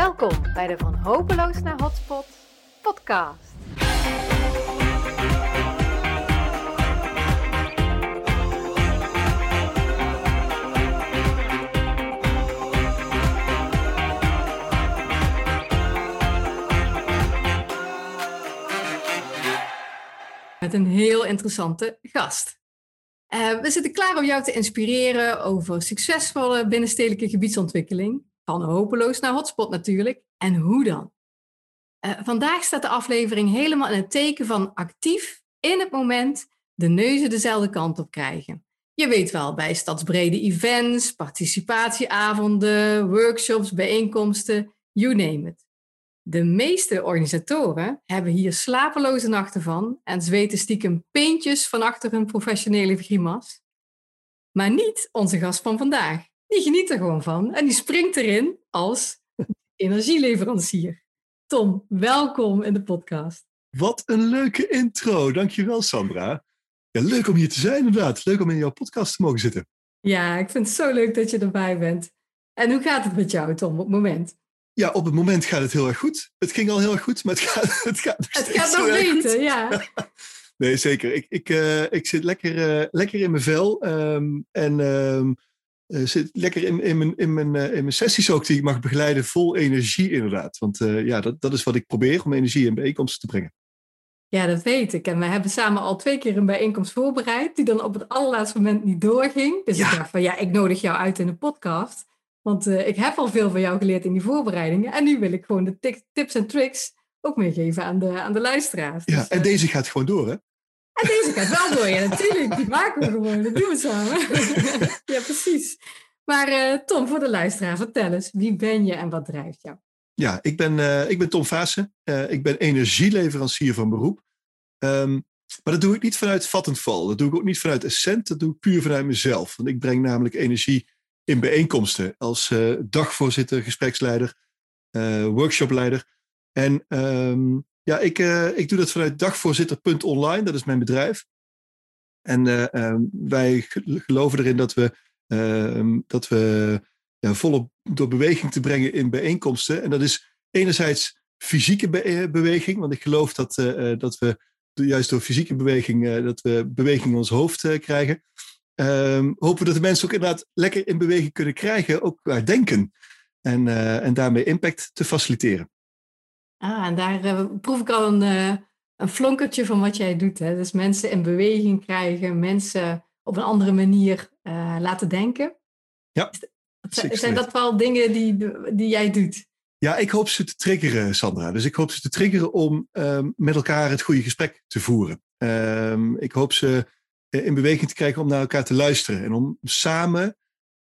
Welkom bij de Van Hopeloos naar Hotspot podcast. Met een heel interessante gast. Uh, we zitten klaar om jou te inspireren over succesvolle binnenstedelijke gebiedsontwikkeling. Van hopeloos naar hotspot natuurlijk. En hoe dan? Uh, vandaag staat de aflevering helemaal in het teken van actief in het moment de neuzen dezelfde kant op krijgen. Je weet wel, bij stadsbrede events, participatieavonden, workshops, bijeenkomsten, you name it. De meeste organisatoren hebben hier slapeloze nachten van en zweten stiekem peentjes van achter hun professionele grimas. Maar niet onze gast van vandaag. Die geniet er gewoon van en die springt erin als energieleverancier. Tom, welkom in de podcast. Wat een leuke intro. Dankjewel, Sandra. Ja, leuk om hier te zijn, inderdaad. Leuk om in jouw podcast te mogen zitten. Ja, ik vind het zo leuk dat je erbij bent. En hoe gaat het met jou, Tom, op het moment? Ja, op het moment gaat het heel erg goed. Het ging al heel erg goed, maar het gaat, het gaat Het gaat nog beter, ja. nee, zeker. Ik, ik, uh, ik zit lekker, uh, lekker in mijn vel. Um, en um, uh, zit lekker in, in, mijn, in, mijn, in mijn sessies ook die ik mag begeleiden. Vol energie inderdaad. Want ja, dat, dat is wat ik probeer, om energie in bijeenkomsten te brengen. Ja, dat weet ik. En we hebben samen al twee keer een bijeenkomst voorbereid. Die dan op het allerlaatste moment niet doorging. Dus ja. ik dacht van ja, ik nodig jou uit in een podcast. Want uh, ik heb al veel van jou geleerd in die voorbereidingen. En nu wil ik gewoon de tips en tricks ook meegeven aan de, aan de luisteraars. Ja, dus, en uh, deze gaat gewoon door, hè? En deze gaat wel door, ja, natuurlijk. Die maken we gewoon. Dat doen we samen. ja, precies. Maar uh, Tom, voor de luisteraar, vertel eens. Wie ben je en wat drijft jou? Ja, ik ben, ik ben Tom Vaassen. ik ben energieleverancier van beroep. Um, maar dat doe ik niet vanuit vattenval. Dat doe ik ook niet vanuit Essent. Dat doe ik puur vanuit mezelf. Want ik breng namelijk energie in bijeenkomsten als uh, dagvoorzitter, gespreksleider, uh, workshopleider. En um, ja, ik, uh, ik doe dat vanuit dagvoorzitter.online, dat is mijn bedrijf. En um, wij geloven erin dat we, ehm, dat we ja, volop door beweging te brengen in bijeenkomsten. En dat is enerzijds fysieke be beweging, want ik geloof dat, dat we juist door fysieke beweging, dat we beweging in ons hoofd krijgen um, hopen we dat de mensen ook inderdaad lekker in beweging kunnen krijgen, ook qua denken. En, en daarmee impact te faciliteren. Ah, en daar uh, proef ik al een, uh, een flonkertje van wat jij doet. Hè? Dus mensen in beweging krijgen, mensen op een andere manier laten denken. Ja. Zijn, zijn dat wel dingen die, die jij doet? Ja, ik hoop ze te triggeren, Sandra. Dus ik hoop ze te triggeren om um, met elkaar het goede gesprek te voeren. Um, ik hoop ze eh, in beweging te krijgen om naar elkaar te luisteren. En om samen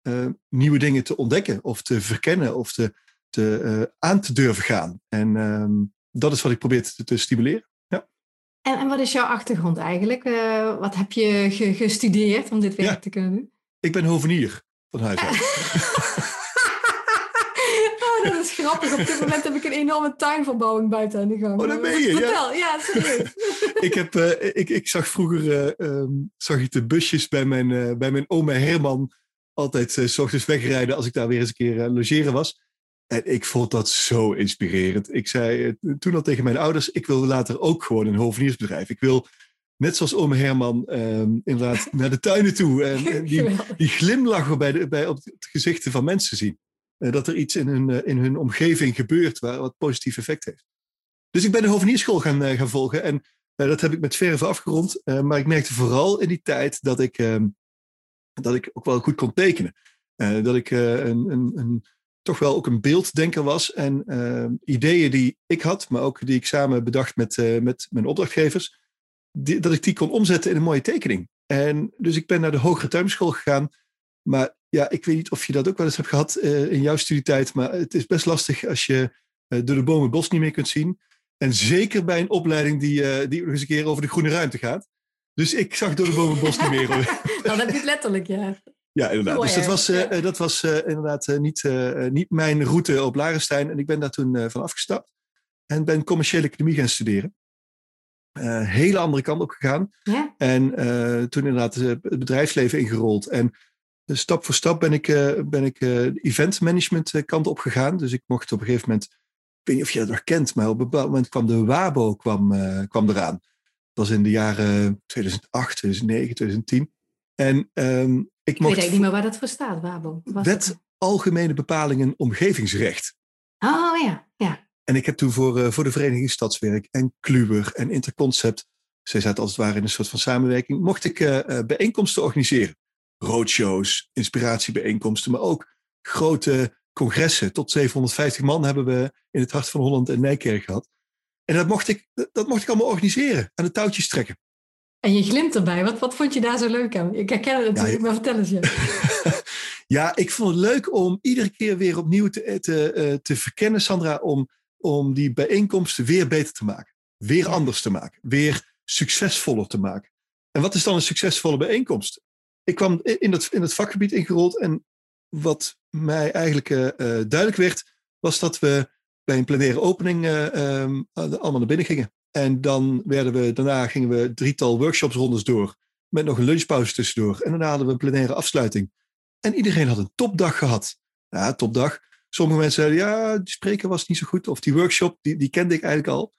uh, nieuwe dingen te ontdekken of te verkennen of te, te, uh, aan te durven gaan. En um, dat is wat ik probeer te, te stimuleren. Ja. En, en, wat is jouw achtergrond eigenlijk? Uh, wat heb je ge gestudeerd om dit werk ja. te kunnen doen? Ik ben hovenier van huis uit. Oh, dat is grappig. Op dit moment heb ik een enorme tuinverbouwing buiten aan de gang. Oh, dat ben je, Vertel, ja, ja serieus. ik, heb, uh, ik, ik zag vroeger uh, um, zag ik de busjes bij mijn, uh, bij mijn oma Herman altijd s ochtends wegrijden als ik daar weer eens een keer logeren was. En ik vond dat zo inspirerend. Ik zei toen al tegen mijn ouders, ik wil later ook gewoon een hoveniersbedrijf. Ik wil net zoals ome Herman, um, inderdaad naar de tuinen toe. En, en die, die glimlachen bij de, bij, op het gezichten van mensen zien. Uh, dat er iets in hun, uh, in hun omgeving gebeurt waar, wat positief effect heeft. Dus ik ben de hovenierschool gaan, uh, gaan volgen en dat heb ik met verven afgerond. maar ik merkte vooral in die tijd dat ik, ehm, dat ik ook wel goed kon tekenen. dat ik een, een, een, toch wel ook een beelddenker was en ehm, ideeën die ik had, maar ook die ik samen bedacht met, met mijn opdrachtgevers, die, dat ik die kon omzetten in een mooie tekening. En dus ik ben naar de hogere tuinschool gegaan. Maar ja, ik weet niet of je dat ook wel eens hebt gehad uh, in jouw studietijd, maar het is best lastig als je door de bomen het bos niet meer kunt zien. En zeker bij een opleiding die, die nog eens een keer over de groene ruimte gaat. Dus ik zag door de bomen het bos niet meer. Dan heb je het letterlijk, ja. Ja, inderdaad. Dus dat was, ja. dat was inderdaad niet, niet mijn route op Larenstein. En ik ben daar toen van afgestapt. En ben commerciële economie gaan studeren. hele andere kant op gegaan. Ja. En toen inderdaad het bedrijfsleven ingerold. En stap voor stap ben ik, ben ik de event management kant op gegaan. Dus ik mocht op een gegeven moment, ik weet niet of je dat nog kent, maar op een bepaald moment kwam de WABO kwam, kwam eraan. Dat was in de jaren 2008, 2009, 2010. En um, ik, ik weet eigenlijk niet meer waar dat voor staat, WABO. Wet Algemene Bepalingen Omgevingsrecht. Oh ja, ja. En ik heb toen voor, uh, voor de Vereniging Stadswerk en Kluwer en Interconcept, zij zaten als het ware in een soort van samenwerking, mocht ik uh, bijeenkomsten organiseren. Roadshows, inspiratiebijeenkomsten, maar ook grote congressen. Tot 750 man hebben we in het hart van Holland en Nijkerk gehad. En dat mocht ik, dat mocht ik allemaal organiseren, aan de touwtjes trekken. En je glimt erbij. Wat, wat vond je daar zo leuk aan? Ik herken het natuurlijk, ja, maar vertel eens je. ja, ik vond het leuk om iedere keer weer opnieuw te, te, uh, te verkennen, Sandra, om, om die bijeenkomsten weer beter te maken. Weer anders te maken. Weer succesvoller te maken. En wat is dan een succesvolle bijeenkomst? Ik kwam in het, in het vakgebied ingerold en wat mij eigenlijk uh, duidelijk werd, was dat we bij een plenaire opening uh, um, allemaal naar binnen gingen. En dan werden we, daarna gingen we drietal workshopsrondes door. Met nog een lunchpauze tussendoor. En daarna hadden we een plenaire afsluiting. En iedereen had een topdag gehad. Ja, topdag. Sommige mensen zeiden, ja, die spreker was niet zo goed. Of die workshop, die, die kende ik eigenlijk al.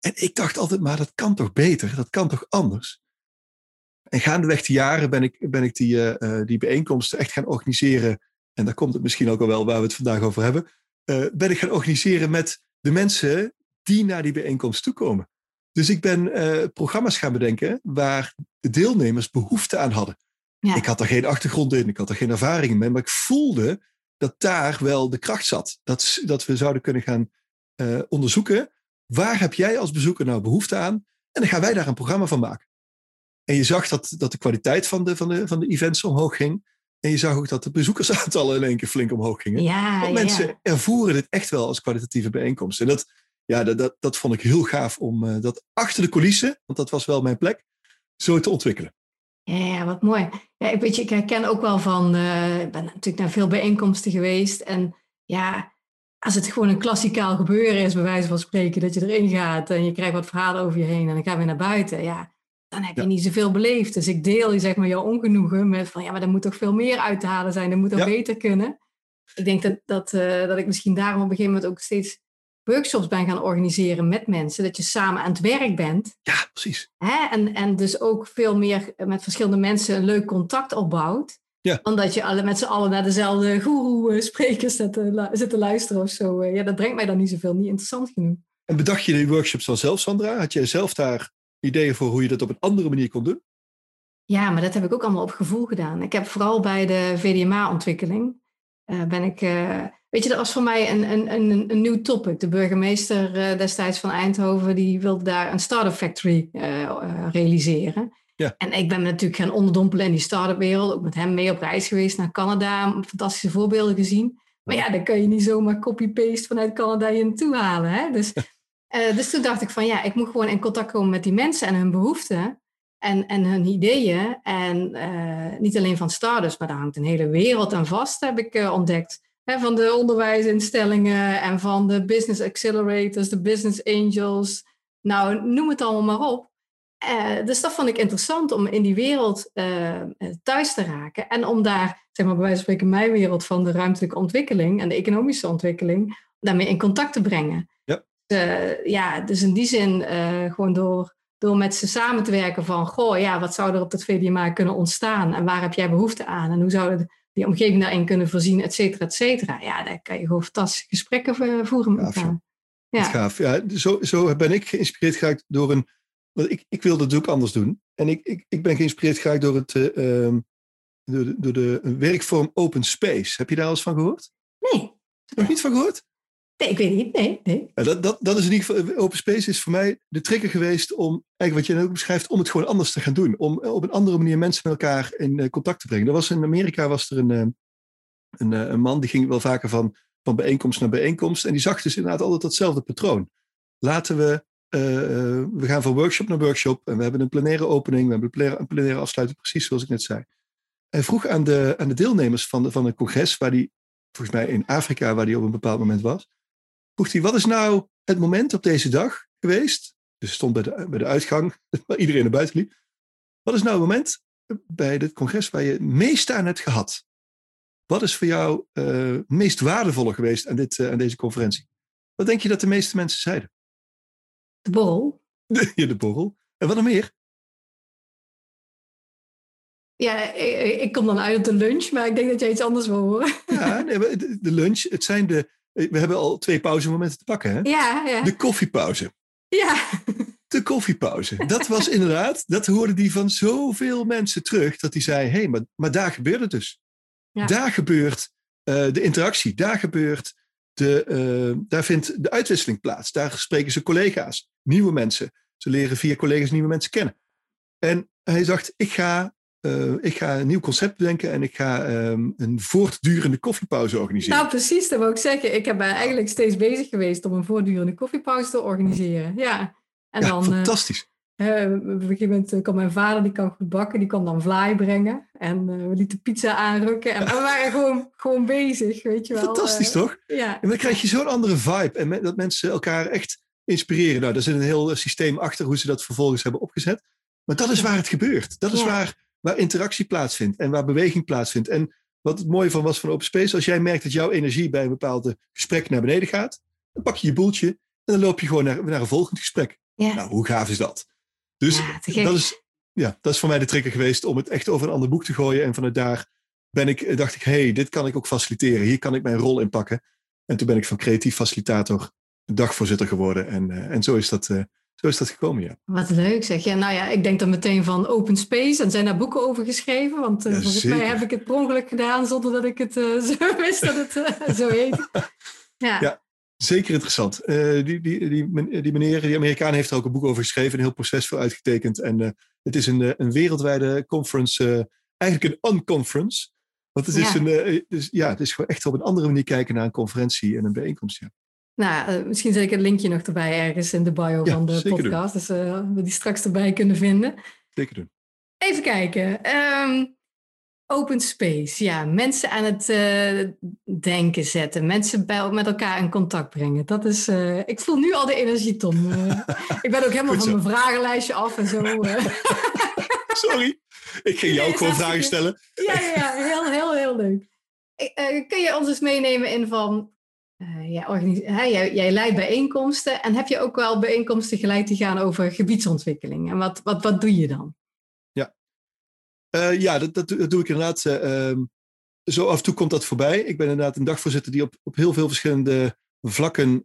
En ik dacht altijd, maar dat kan toch beter? Dat kan toch anders? En gaandeweg de jaren ben ik, ben ik die, uh, die bijeenkomsten echt gaan organiseren. En daar komt het misschien ook al wel waar we het vandaag over hebben. Uh, ben ik gaan organiseren met de mensen die naar die bijeenkomst toekomen. Dus ik ben uh, programma's gaan bedenken waar de deelnemers behoefte aan hadden. Ja. Ik had er geen achtergrond in, ik had er geen ervaring in, maar ik voelde dat daar wel de kracht zat. Dat, dat we zouden kunnen gaan uh, onderzoeken, waar heb jij als bezoeker nou behoefte aan? En dan gaan wij daar een programma van maken. En je zag dat, dat de kwaliteit van de, van, de, van de events omhoog ging. En je zag ook dat de bezoekersaantallen in één keer flink omhoog gingen. Ja, Want ja, mensen ja. ervoeren dit echt wel als kwalitatieve bijeenkomst. En dat, ja, dat, dat, dat vond ik heel gaaf om uh, dat achter de coulissen, want dat was wel mijn plek, zo te ontwikkelen. Ja, wat mooi. Ja, ik, weet je, ik herken ook wel van, uh, ik ben natuurlijk naar veel bijeenkomsten geweest. En ja, als het gewoon een klassikaal gebeuren is, bij wijze van spreken, dat je erin gaat en je krijgt wat verhalen over je heen en dan gaan we naar buiten. Ja, dan heb je ja. niet zoveel beleefd. Dus ik deel zeg maar jouw ongenoegen met van, ja, maar er moet toch veel meer uit te halen zijn. Er moet ook ja. beter kunnen. Ik denk dat, dat, uh, dat ik misschien daarom op een gegeven moment ook steeds workshops ben gaan organiseren met mensen, dat je samen aan het werk bent. Ja, precies. Hè? En, en dus ook veel meer met verschillende mensen een leuk contact opbouwt. Ja. Dan dat je alle, met z'n allen naar dezelfde goeroe-sprekers zit, zit te luisteren of zo. Ja, dat brengt mij dan niet zoveel, niet interessant genoeg. En bedacht je die workshops dan zelf, Sandra? Had jij zelf daar ideeën voor hoe je dat op een andere manier kon doen? Ja, maar dat heb ik ook allemaal op gevoel gedaan. Ik heb vooral bij de VDMA-ontwikkeling, uh, ben ik... Uh, Weet je, dat was voor mij een, een, een, een nieuw topic. De burgemeester uh, destijds van Eindhoven, die wilde daar een start-up factory uh, uh, realiseren. Ja. En ik ben natuurlijk gaan onderdompelen in die start-up wereld. Ook met hem mee op reis geweest naar Canada. Fantastische voorbeelden gezien. Maar ja, dan kan je niet zomaar copy-paste vanuit Canada je naartoe halen. Hè? Dus, dus toen dacht ik van ja, ik moet gewoon in contact komen met die mensen en hun behoeften. En, en hun ideeën. En niet alleen van start-ups, maar daar hangt een hele wereld aan vast, heb ik ontdekt van de onderwijsinstellingen en van de business accelerators, de business angels. Nou, noem het allemaal maar op. Uh, dus dat vond ik interessant om in die wereld uh, thuis te raken. En om daar, zeg maar bij wijze van spreken, mijn wereld van de ruimtelijke ontwikkeling en de economische ontwikkeling, daarmee in contact te brengen. Ja, uh, ja dus in die zin gewoon door, door met ze samen te werken van, goh, ja, wat zou er op dat VDMA kunnen ontstaan en waar heb jij behoefte aan en hoe zou het die omgeving daarin kunnen voorzien, et cetera, et cetera. Ja, daar kan je gewoon fantastische gesprekken voeren met elkaar. Ja. Gaaf. Ja, zo, zo ben ik geïnspireerd geraakt door een... Want ik, ik wilde het ook anders doen. En ik, ik, ik ben geïnspireerd geraakt door, het, uh, door, de, door de werkvorm Open Space. Heb je daar al eens van gehoord? Nee. Nog niet van gehoord? Nee, ik weet niet. Nee, dat, dat, dat is in ieder geval, Open Space is voor mij de trigger geweest om, eigenlijk wat je ook beschrijft, om het gewoon anders te gaan doen. Om op een andere manier mensen met elkaar in uh, contact te brengen. Er was in Amerika was er een, uh, een, een, man die ging wel vaker van, van bijeenkomst naar bijeenkomst. En die zag dus inderdaad altijd datzelfde patroon. Laten we, we gaan van workshop naar workshop en we hebben een plenaire opening, we hebben een plenaire, plenaire afsluiting, precies zoals ik net zei. Hij vroeg aan de, aan de deelnemers van, de, van een congres, waar die, volgens mij in Afrika, waar die op een bepaald moment was, vroeg hij, wat is nou het moment op deze dag geweest? Dus stond bij de, bij de uitgang, waar iedereen naar buiten liep. Wat is nou het moment bij dit congres waar je het meeste aan hebt gehad? Wat is voor jou het meest waardevolle geweest aan, dit, aan deze conferentie? Wat denk je dat de meeste mensen zeiden? De borrel. De, ja, de borrel. En wat nog meer? Ja, ik, ik, kom dan uit op de lunch, maar ik denk dat jij iets anders wil horen. Ja, nee, de, de lunch, het zijn de... We hebben al twee pauzemomenten te pakken, hè? Ja, ja. De koffiepauze. Ja. De koffiepauze. Dat was inderdaad, dat hoorde die van zoveel mensen terug, dat die zei, hé, hey, maar, maar daar gebeurt het dus. Ja. Daar gebeurt uh, de interactie, daar gebeurt de, uh, daar vindt de uitwisseling plaats. Daar spreken ze collega's, nieuwe mensen. Ze leren via collega's nieuwe mensen kennen. En hij dacht, ik ga, uh, ik ga een nieuw concept bedenken en ik ga um, een voortdurende koffiepauze organiseren. Nou, precies, dat wil ik zeggen. Ik ben eigenlijk steeds bezig geweest om een voortdurende koffiepauze te organiseren. Ja, en ja, dan, fantastisch. Uh, op een gegeven moment eh, kwam mijn vader, die kan goed bakken, die kwam dan vlaai brengen. En uh, we lieten pizza aanrukken. En, we waren gewoon, gewoon bezig, weet je wel. Fantastisch, toch? Ja. En dan krijg je zo'n andere vibe. En dat mensen elkaar echt inspireren. Nou, daar zit een heel systeem achter hoe ze dat vervolgens hebben opgezet. Maar dat is waar het gebeurt. Dat is waar, waar interactie plaatsvindt en waar beweging plaatsvindt. En wat het mooie van was van Open Space, als jij merkt dat jouw energie bij een bepaald gesprek naar beneden gaat, dan pak je je boeltje en dan loop je gewoon naar, naar een volgend gesprek. Ja. Nou, hoe gaaf is dat? Dus dat, is, ja, dat is voor mij de trigger geweest om het echt over een ander boek te gooien. En vanuit daar ben ik, dacht ik, hey, dit kan ik ook faciliteren. Hier kan ik mijn rol in pakken. En toen ben ik van creatief facilitator dagvoorzitter geworden. En, uh, en zo, is dat, uh, zo is dat gekomen, ja. Wat leuk zeg. Ja, nou ja, ik denk dan meteen van open space. En zijn daar boeken over geschreven? Want uh, ja, volgens mij heb ik het per ongeluk gedaan zonder dat ik het zo wist dat het zo heet. Ja. ja. Zeker interessant. Die, die, die, die meneer, die Amerikaan, heeft er ook een boek over geschreven, een heel proces voor uitgetekend. En het is een, een wereldwijde conference, eigenlijk een unconference. Want het is, ja. een, dus, ja, het is gewoon echt op een andere manier kijken naar een conferentie en een bijeenkomst. Ja. Nou, misschien zet ik het linkje nog erbij ergens in de bio ja, van de podcast. Doen. Dus we die straks erbij kunnen vinden. Zeker doen. Even kijken. Um, Open space, ja. Mensen aan het uh, denken zetten. Mensen bij, met elkaar in contact brengen. Dat is, uh, ik voel nu al de energie, Tom. Ik ben ook helemaal van mijn vragenlijstje af en zo. Sorry, ik ging jou ook gewoon vragen stellen. Ja, ja, heel, heel, heel leuk. kun je ons eens meenemen in van... Ja, jij, jij leidt bijeenkomsten en heb je ook wel bijeenkomsten geleid die gaan over gebiedsontwikkeling? En wat, wat, wat doe je dan? Uh, ja, dat, dat, doe ik inderdaad. Uh, um, zo af en toe komt dat voorbij. Ik ben inderdaad een dagvoorzitter die op, op heel veel verschillende vlakken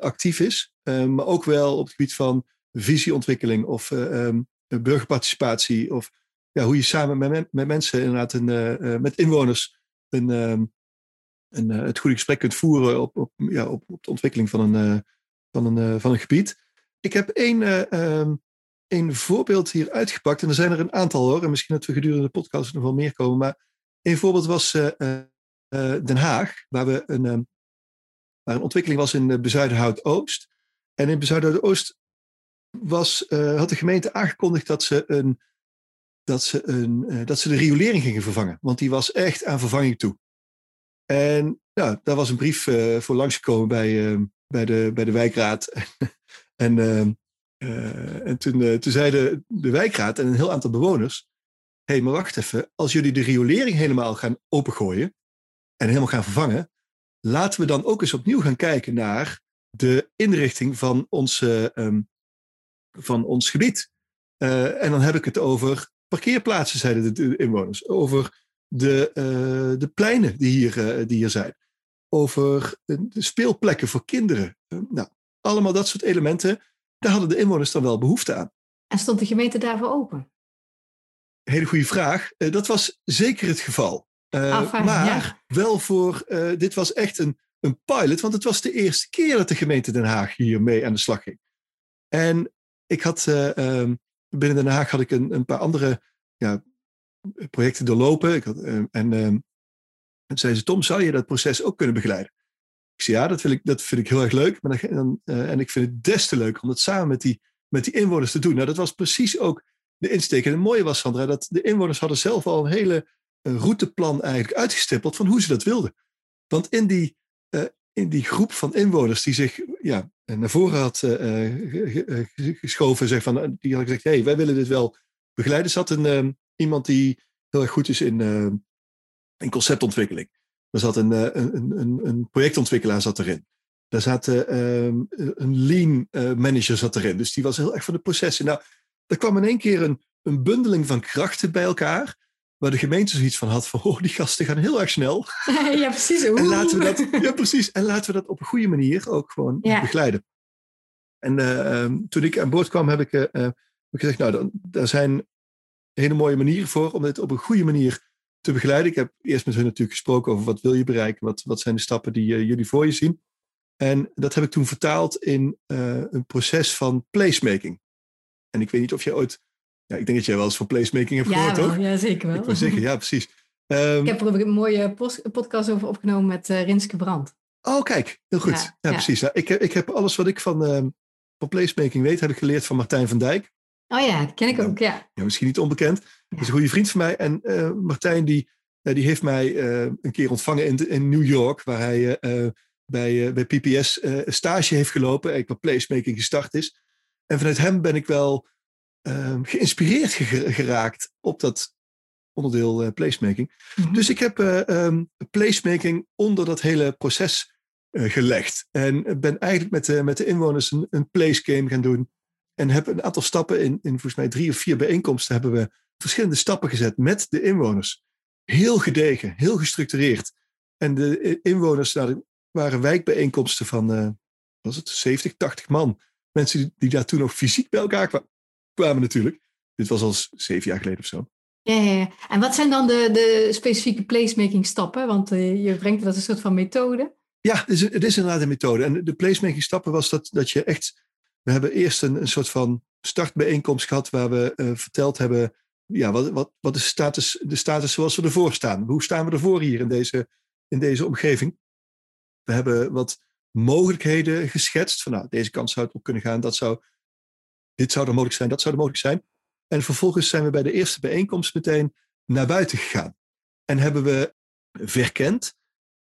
actief is. maar ook wel op het gebied van visieontwikkeling of um, burgerparticipatie. Of ja, hoe je samen met, met mensen, inderdaad, een, met inwoners, een, een, het goede gesprek kunt voeren op, op, ja, op, op de ontwikkeling van een, van een, van een gebied. Ik heb één een voorbeeld hier uitgepakt. En er zijn er een aantal hoor. En misschien dat we gedurende de podcast nog wel meer komen. Maar een voorbeeld was Den Haag. Waar, we een, um, waar een ontwikkeling was in Bezuidenhout-Oost. En in Bezuidenhout-Oost was, had de gemeente aangekondigd dat ze, een, dat, ze een, dat ze de riolering gingen vervangen. Want die was echt aan vervanging toe. En ja, daar was een brief voor langsgekomen bij, ehm, bij, de, bij de wijkraad. en ehm, uh, en toen, uh, toen zeiden de wijkraad en een heel aantal bewoners: hé, hey, maar wacht even, als jullie de riolering helemaal gaan opengooien en helemaal gaan vervangen, laten we dan ook eens opnieuw gaan kijken naar de inrichting van ons, um, van ons gebied. En dan heb ik het over parkeerplaatsen, zeiden de, inwoners, over de, de pleinen die hier, die hier zijn, over de speelplekken voor kinderen. nou, allemaal dat soort elementen daar hadden de inwoners dan wel behoefte aan. En stond de gemeente daarvoor open? Hele goede vraag. Dat was zeker het geval. Maar ja. wel voor, dit was echt een, een pilot, want het was de eerste keer dat de gemeente Den Haag hiermee aan de slag ging. En ik had um, binnen Den Haag had ik een, een paar andere ja, projecten doorlopen. Ik had, en um, zei ze, Tom, zou je dat proces ook kunnen begeleiden? Ik zei, ja, dat, ik, dat vind ik heel erg leuk. Maar dan, uh, en ik vind het des te leuk om dat samen met die, met die inwoners te doen. Nou, dat was precies ook de insteek. En het mooie was, Sandra, dat de inwoners hadden zelf al een hele een routeplan eigenlijk uitgestippeld van hoe ze dat wilden. Want in die, uh, in die groep van inwoners die zich ja, naar voren had geschoven, zeg van, die had gezegd, hey, wij willen dit wel begeleiden, zat een, iemand die heel erg goed is in in conceptontwikkeling. Er zat een, een, een, een projectontwikkelaar zat erin. Daar zat um, een lean manager zat erin. Dus die was heel erg van de processen. Nou, er kwam in één keer een, een bundeling van krachten bij elkaar. Waar de gemeente zoiets van had van, oh, die gasten gaan heel erg snel. ja, precies. En laten we dat, ja, precies. En laten we dat op een goede manier ook gewoon begeleiden. En uh, toen ik aan boord kwam, heb ik, uh, heb ik gezegd, nou, daar zijn hele mooie manieren voor om dit op een goede manier te begeleiden. Ik heb eerst met hun natuurlijk gesproken over wat wil je bereiken, wat, wat zijn de stappen die uh, jullie voor je zien. En dat heb ik toen vertaald in een proces van placemaking. En ik weet niet of je ooit ja, ik denk dat jij wel eens van placemaking hebt gehoord, toch? Ja, zeker wel. Ik wil zeggen, ja, precies. Um, ik heb er een mooie podcast over opgenomen met uh, Rinske Brand. Oh, kijk, heel goed. Ja, precies. Ik, ik heb alles wat ik van, uh, van placemaking weet, heb ik geleerd van Martijn van Dijk. Oh ja, die ken ik ook, ja. ja misschien niet onbekend. Dat is een goede vriend van mij. En uh, Martijn, die, die heeft mij een keer ontvangen in, in New York, waar hij bij, bij PPS stage heeft gelopen, en wat placemaking gestart is. En vanuit hem ben ik wel um, geïnspireerd geraakt op dat onderdeel placemaking. Mhm. Dus ik heb uh, placemaking onder dat hele proces gelegd. En ben eigenlijk met de, met de inwoners een, een place game gaan doen. En heb een aantal stappen in, in volgens mij drie of vier bijeenkomsten hebben we verschillende stappen gezet met de inwoners. Heel gedegen, heel gestructureerd. En de inwoners, nou, waren wijkbijeenkomsten van, was het 70, 80 man. Mensen die, die daar toen nog fysiek bij elkaar kwamen kwamen natuurlijk. Dit was al zeven jaar geleden of zo. Ja, ja, ja. En wat zijn dan de, de specifieke placemaking stappen? Want uh, je brengt dat een soort van methode. Ja, het is, het is inderdaad een methode. En de placemaking stappen was dat, dat je echt... We hebben eerst een, soort van startbijeenkomst gehad waar we uh, verteld hebben... Ja, wat, wat, wat is de status, de status zoals we ervoor staan? Hoe staan we ervoor hier in deze, in deze omgeving? We hebben wat mogelijkheden geschetst. Van nou, deze kant zou het op kunnen gaan. Dat zou dit zou er mogelijk zijn, dat zou er mogelijk zijn. En vervolgens zijn we bij de eerste bijeenkomst meteen naar buiten gegaan. En hebben we verkend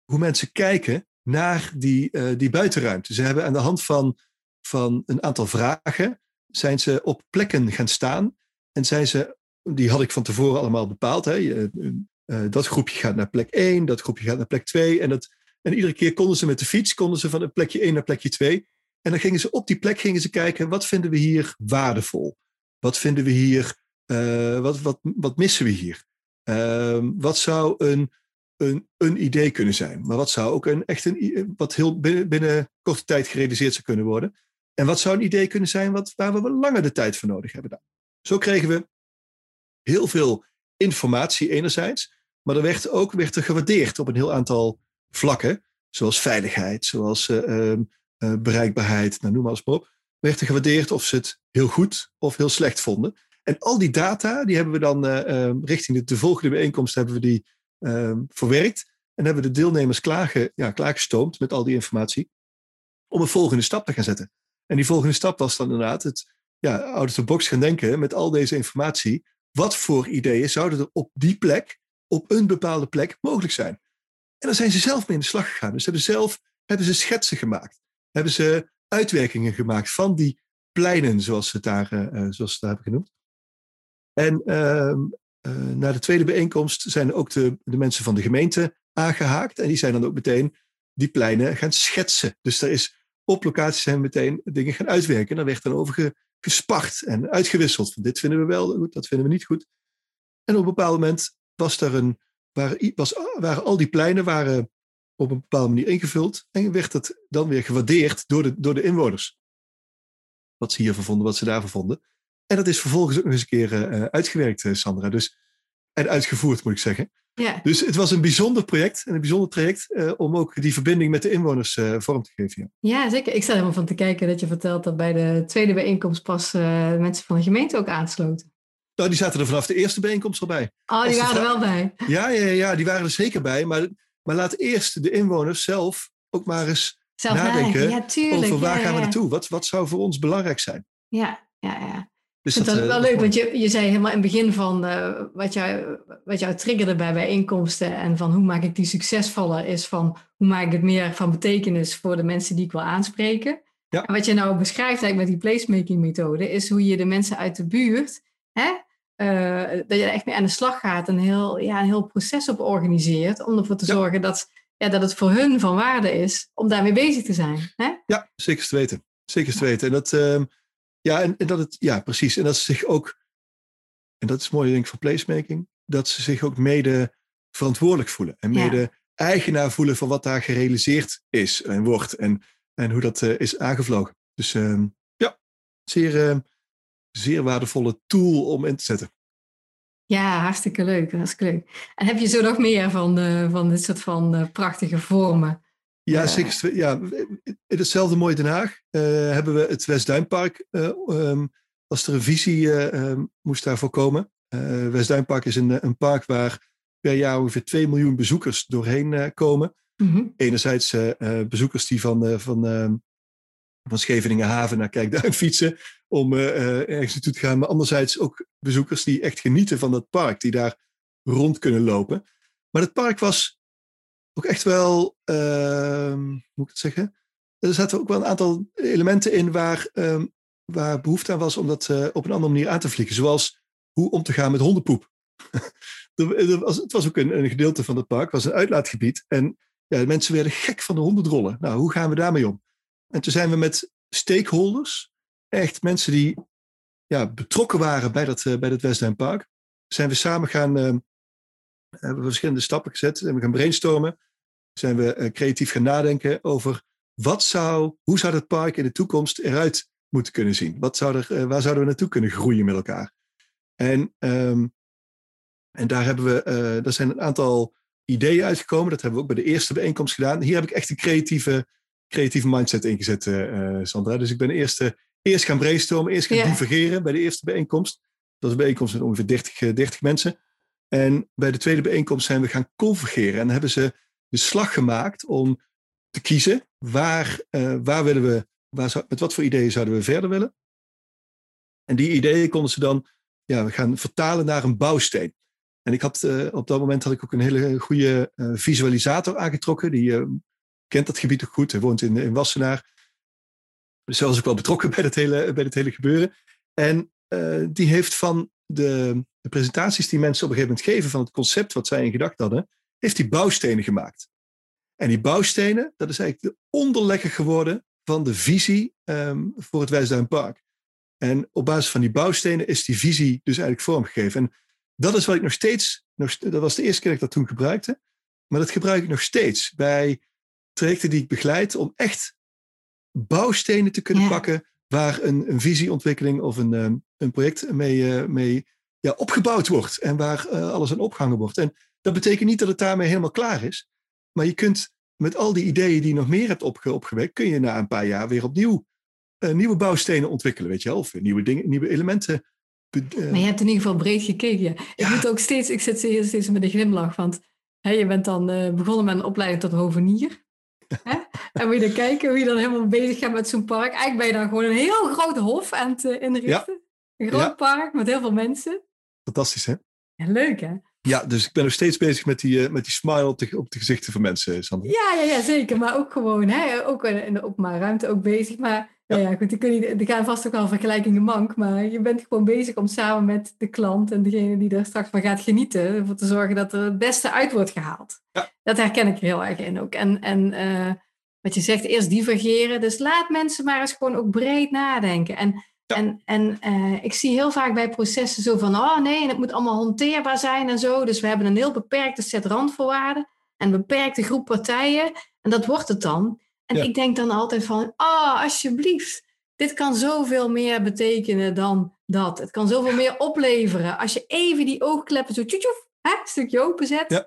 hoe mensen kijken naar die, uh, die buitenruimte. Ze hebben aan de hand van, van een aantal vragen, zijn ze op plekken gaan staan. En zijn ze, die had ik van tevoren allemaal bepaald. Hè. Uh, dat groepje gaat naar plek 1, dat groepje gaat naar plek 2. En, dat, en iedere keer konden ze met de fiets konden ze van plekje 1 naar plekje 2. En dan gingen ze op die plek gingen ze kijken, wat vinden we hier waardevol? Wat vinden we hier, uh, wat, wat, wat missen we hier? Uh, wat zou een, een, een idee kunnen zijn? Maar wat zou ook een, echt een, wat heel binnen, binnen korte tijd gerealiseerd zou kunnen worden? En wat zou een idee kunnen zijn wat, waar we langer de tijd voor nodig hebben? Zo kregen we heel veel informatie enerzijds, maar er werd ook werd er gewaardeerd op een heel aantal vlakken, zoals veiligheid, zoals uh, uh, bereikbaarheid, nou, noem maar eens maar op, werd er gewaardeerd of ze het heel goed of heel slecht vonden. En al die data, die hebben we dan uh, richting de, de, volgende bijeenkomst hebben we die uh, verwerkt. En hebben de deelnemers klaarge, ja, klaargestoomd met al die informatie om een volgende stap te gaan zetten. En die volgende stap was dan inderdaad het ja, out of the box gaan denken met al deze informatie. Wat voor ideeën zouden er op die plek, op een bepaalde plek, mogelijk zijn? En dan zijn ze zelf mee in de slag gegaan. Dus hebben zelf hebben ze schetsen gemaakt hebben ze uitwerkingen gemaakt van die pleinen, zoals ze het daar, uh, zoals ze het hebben genoemd. En uh, na de tweede bijeenkomst zijn ook de, de mensen van de gemeente aangehaakt. En die zijn dan ook meteen die pleinen gaan schetsen. Dus er is op locatie zijn meteen dingen gaan uitwerken. En daar werd dan over gespart en uitgewisseld. Van dit vinden we wel goed, dat vinden we niet goed. En op een bepaald moment was er een, waren, was, waren al die pleinen waren op een bepaalde manier ingevuld. En werd het dan weer gewaardeerd door de, door de inwoners. Wat ze hiervan vonden, wat ze daarvan vonden. En dat is vervolgens ook nog eens een keer uh, uitgewerkt, eh, Sandra. Dus, en uitgevoerd, moet ik zeggen. Ja. Dus het was een bijzonder project en een bijzonder traject uh, om ook die verbinding met de inwoners vorm te geven. Ja. ja, zeker. Ik sta helemaal van te kijken dat je vertelt dat bij de tweede bijeenkomst pas mensen van de gemeente ook aansloten. Nou, die zaten er vanaf de eerste bijeenkomst al bij. Oh, die waren er wel bij. Ja, ja, ja, die waren er zeker bij. Maar maar laat eerst de inwoners zelf ook maar eens zelf nadenken ja, over waar gaan we naartoe? Wat, wat zou voor ons belangrijk zijn? Ja, ja, ja. Dus dat, is wel uh, leuk, want je, je zei helemaal in het begin van uh, wat, jou, wat jou triggerde bij bijeenkomsten en van hoe maak ik die succesvoller, is van hoe maak ik het meer van betekenis voor de mensen die ik wil aanspreken. Ja. En wat je nou beschrijft eigenlijk met die placemaking methode, is hoe je de mensen uit de buurt hè, dat je er echt mee aan de slag gaat en heel, ja, een heel proces op organiseert. Om ervoor te zorgen dat, ja, dat het voor hun van waarde is om daarmee bezig te zijn. Hè? Ja, zeker te weten. Zeker te weten. En dat, ehm, ja, en, en, dat het, ja, precies. En dat ze zich ook, en dat is mooi denk ik van placemaking, dat ze zich ook mede verantwoordelijk voelen. En mede eigenaar voelen van wat daar gerealiseerd is en wordt. En, en hoe dat is aangevlogen. Dus ehm, ja, zeer, ehm, zeer waardevolle tool om in te zetten. Ja, hartstikke leuk. Hartstikke leuk. En heb je zo nog meer van, uh, van dit soort van uh, prachtige vormen? Ja, zeker. Ja, in hetzelfde mooie Den Haag uh, hebben we het Westduinpark. Um, als er een visie um, moest daarvoor komen. Westduinpark is een, een park waar per jaar ongeveer 2 miljoen bezoekers doorheen komen. Mm -hmm. Enerzijds bezoekers die van, van ehm, van Scheveningen Haven naar Kijkduin fietsen om uh, ergens naartoe te gaan. Maar anderzijds ook bezoekers die echt genieten van dat park, die daar rond kunnen lopen. Maar het park was ook echt wel, uh, hoe moet ik het zeggen? Er zaten ook wel een aantal elementen in waar, uh, waar behoefte aan was om dat uh, op een andere manier aan te vliegen. Zoals hoe om te gaan met hondenpoep. het was ook een, een, gedeelte van het park, was een uitlaatgebied. En ja, de mensen werden gek van de hondendrollen. Nou, hoe gaan we daarmee om? En toen zijn we met stakeholders, echt mensen die ja, betrokken waren bij dat, uh, bij dat Westduinpark, zijn we samen gaan, uh, hebben we verschillende stappen gezet en we gaan brainstormen. Zijn we uh, creatief gaan nadenken over wat zou, hoe zou het park in de toekomst eruit moeten kunnen zien? Wat zou er, waar zouden we naartoe kunnen groeien met elkaar? En, um, en daar, hebben we, daar zijn een aantal ideeën uitgekomen. Dat hebben we ook bij de eerste bijeenkomst gedaan. Hier heb ik echt een creatieve creatieve mindset ingezet, uh, Sandra. Dus ik ben eerst, uh, eerst gaan brainstormen, eerst gaan yeah. divergeren bij de eerste bijeenkomst. Dat was een bijeenkomst met ongeveer 30, 30 mensen. En bij de tweede bijeenkomst zijn we gaan convergeren. En hebben ze de slag gemaakt om te kiezen waar, waar willen we, waar met wat voor ideeën zouden we verder willen. En die ideeën konden ze dan ja, we gaan vertalen naar een bouwsteen. En ik had, op dat moment had ik ook een hele goede visualisator aangetrokken. Die kent dat gebied ook goed. Hij woont in, in Wassenaar. Dus zelfs ook wel betrokken bij het hele, bij het hele gebeuren. En die heeft van de, de, presentaties die mensen op een gegeven moment geven van het concept wat zij in gedachten hadden, heeft hij bouwstenen gemaakt. En die bouwstenen, dat is eigenlijk de onderlegger geworden van de visie um, voor het Wijsduinpark. En op basis van die bouwstenen is die visie dus eigenlijk vormgegeven. En dat is wat ik nog steeds, nog, dat was de eerste keer dat ik dat toen gebruikte, maar dat gebruik ik nog steeds bij trajecten die ik begeleid om echt bouwstenen te kunnen pakken waar een, een visieontwikkeling of een, um, een project mee, uh, mee ja, opgebouwd wordt en waar uh, alles aan opgehangen wordt. En dat betekent niet dat het daarmee helemaal klaar is, maar je kunt met al die ideeën die je nog meer hebt opge opgewekt, kun je na een paar jaar weer opnieuw uh, nieuwe bouwstenen ontwikkelen, weet je wel, of nieuwe dingen, nieuwe elementen. maar je hebt in ieder geval breed gekeken. Ja. Ik moet ook steeds, ik zit hier steeds met een glimlach, want hè, je bent dan begonnen met een opleiding tot hovenier. En moet je dan kijken hoe je dan helemaal bezig gaat met zo'n park. Eigenlijk ben je dan gewoon een heel groot hof aan het inrichten. Een groot park met heel veel mensen. Fantastisch, hè? Ja, leuk, hè? Ja, dus ik ben nog steeds bezig met die, uh, met die smile op de, op de gezichten van mensen, Sander. Ja, ja, ja, zeker. Maar ook gewoon, hè, ook in de openbare ruimte ook bezig. Maar ja, ja goed, die, kun je, die gaan vast ook wel vergelijkingen mank. Maar je bent gewoon bezig om samen met de klant en degene die er straks van gaat genieten, ervoor te zorgen dat er het beste uit wordt gehaald. Ja. Dat herken ik er heel erg in ook. En, en uh, wat je zegt, eerst divergeren. Dus laat mensen maar eens gewoon ook breed nadenken. En, en, en uh, ik zie heel vaak bij processen zo van, oh nee, het moet allemaal hanteerbaar zijn en zo. Dus we hebben een heel beperkte set randvoorwaarden en een beperkte groep partijen. En dat wordt het dan. En ja. ik denk dan altijd van, oh, alsjeblieft, dit kan zoveel meer betekenen dan dat. Het kan zoveel meer opleveren. Als je even die oogkleppen zo tjoetjoef, hè, een stukje openzet. Ja.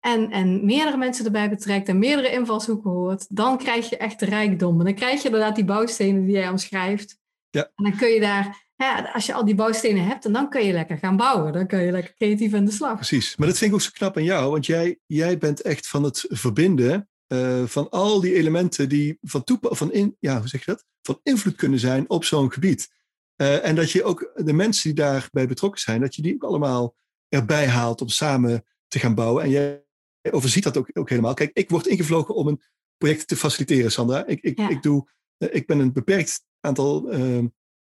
En, en meerdere mensen erbij betrekt en meerdere invalshoeken hoort, dan krijg je echt de rijkdom. En dan krijg je inderdaad die bouwstenen die jij omschrijft. Ja. En dan kun je daar, ja, als je al die bouwstenen hebt, en dan kun je lekker gaan bouwen. Dan kun je lekker creatief aan de slag. Precies. Maar dat vind ik ook zo knap aan jou, want jij, jij bent echt van het verbinden uh, van al die elementen die van, van, in, ja, hoe zeg je dat? van invloed kunnen zijn op zo'n gebied. Uh, en dat je ook de mensen die daarbij betrokken zijn, dat je die ook allemaal erbij haalt om samen te gaan bouwen. En jij overziet dat ook, ook helemaal. Kijk, ik word ingevlogen om een project te faciliteren, Sandra. Ik, ik, ja. ik, doe, uh, ik ben een beperkt aantal,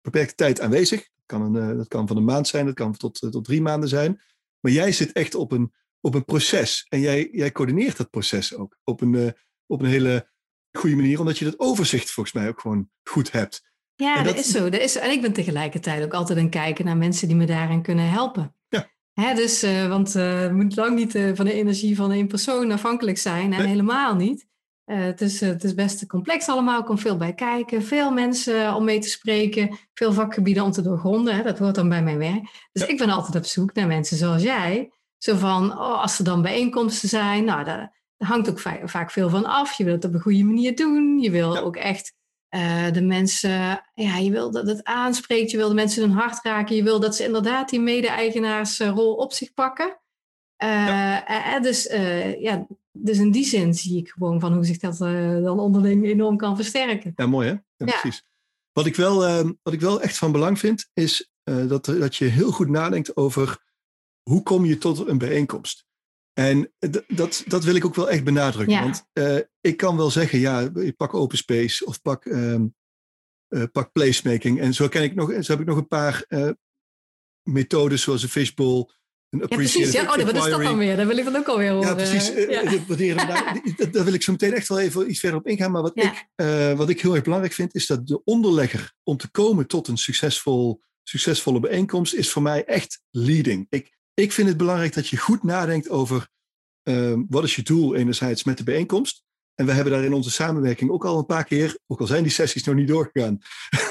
beperkte tijd aanwezig. kan een, dat kan van een maand zijn, dat kan tot, tot drie maanden zijn. Maar jij zit echt op een, op een proces. En jij, jij coördineert dat proces ook op een, op een hele goede manier, omdat je dat overzicht volgens mij ook gewoon goed hebt. Ja, dat, is zo. Dat is, en ik ben tegelijkertijd ook altijd aan kijken naar mensen die me daarin kunnen helpen. Ja. Hè, dus, uh, want uh, het moet lang niet uh, van de energie van één persoon afhankelijk zijn. En helemaal niet. Het, is, het is best complex allemaal. Er komt veel bij kijken. Veel mensen om mee te spreken. Veel vakgebieden om te doorgronden. Hè, dat hoort dan bij mijn werk. Dus ik ben altijd op zoek naar mensen zoals jij. Zo van, oh, als er dan bijeenkomsten zijn. Nou, daar, daar hangt ook vaak, vaak, veel van af. Je wil het op een goede manier doen. Je wil ook echt uh, de mensen, ja, je wil dat het aanspreekt, je wil de mensen hun hart raken, je wil dat ze inderdaad die mede-eigenaarsrol op zich pakken. Uh, ja. dus, ja, dus in die zin zie ik gewoon van hoe zich dat dan onderling enorm kan versterken. Ja, mooi hè? Ja, precies. Wat ik, wel, ehm, wat ik wel echt van belang vind, is dat, dat je heel goed nadenkt over hoe kom je tot een bijeenkomst. En dat, dat wil ik ook wel echt benadrukken. Want uh, ik kan wel zeggen, ja, pak open space of pak, um, uh, pak placemaking. En zo, ken ik nog, zo heb ik nog een paar uh, methodes zoals een fishbowl. Ja, precies. Ja, oh, wat is dat dan weer? Dat wil ik dan ook alweer horen. Ja, precies. Ja. daar, daar wil ik zo meteen echt wel even iets verder op ingaan. Maar wat, ik, wat ik heel erg belangrijk vind, is dat de onderlegger om te komen tot een succesvol, succesvolle bijeenkomst, is voor mij echt leading. Ik, ik vind het belangrijk dat je goed nadenkt over uh, wat is je doel enerzijds met de bijeenkomst. En we hebben daar in onze samenwerking ook al een paar keer, ook al zijn die sessies nog niet doorgegaan,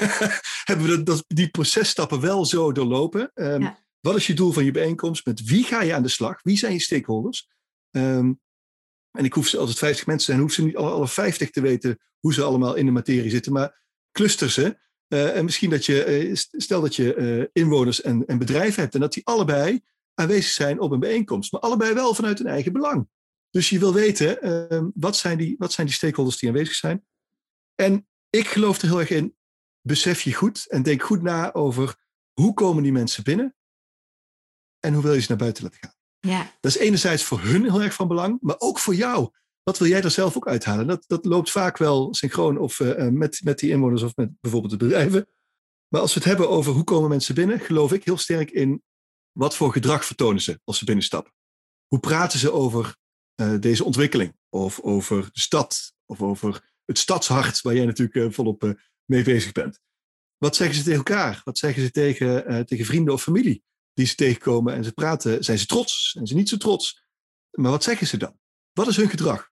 hebben we dat, die processtappen wel zo doorlopen. Um, Wat is je doel van je bijeenkomst? Met wie ga je aan de slag? Wie zijn je stakeholders? Um, en ik hoef ze, als het 50 mensen zijn, hoef ze niet alle, alle 50 te weten hoe ze allemaal in de materie zitten, maar cluster ze. Uh, en misschien dat je, uh, stel dat je uh, inwoners en, en bedrijven hebt en dat die allebei aanwezig zijn op een bijeenkomst. Maar allebei wel vanuit hun eigen belang. Dus je wil weten, uh, wat, zijn die, wat zijn die stakeholders die aanwezig zijn? En ik geloof er heel erg in, besef je goed en denk goed na over hoe komen die mensen binnen en hoe wil je ze naar buiten laten gaan. Ja. Dat is enerzijds voor hun heel erg van belang, maar ook voor jou. Wat wil jij er zelf ook uithalen? Dat, dat loopt vaak wel synchroon of uh, met, met die inwoners of met bijvoorbeeld de bedrijven. Maar als we het hebben over hoe komen mensen binnen, geloof ik heel sterk in wat voor gedrag vertonen ze als ze binnenstappen? Hoe praten ze over uh, deze ontwikkeling? Of over de stad? Of over het stadshart, waar jij natuurlijk uh, volop mee bezig bent? Wat zeggen ze tegen elkaar? Wat zeggen ze tegen, tegen vrienden of familie die ze tegenkomen en ze praten? Zijn ze trots? Zijn ze niet zo trots? Maar wat zeggen ze dan? Wat is hun gedrag?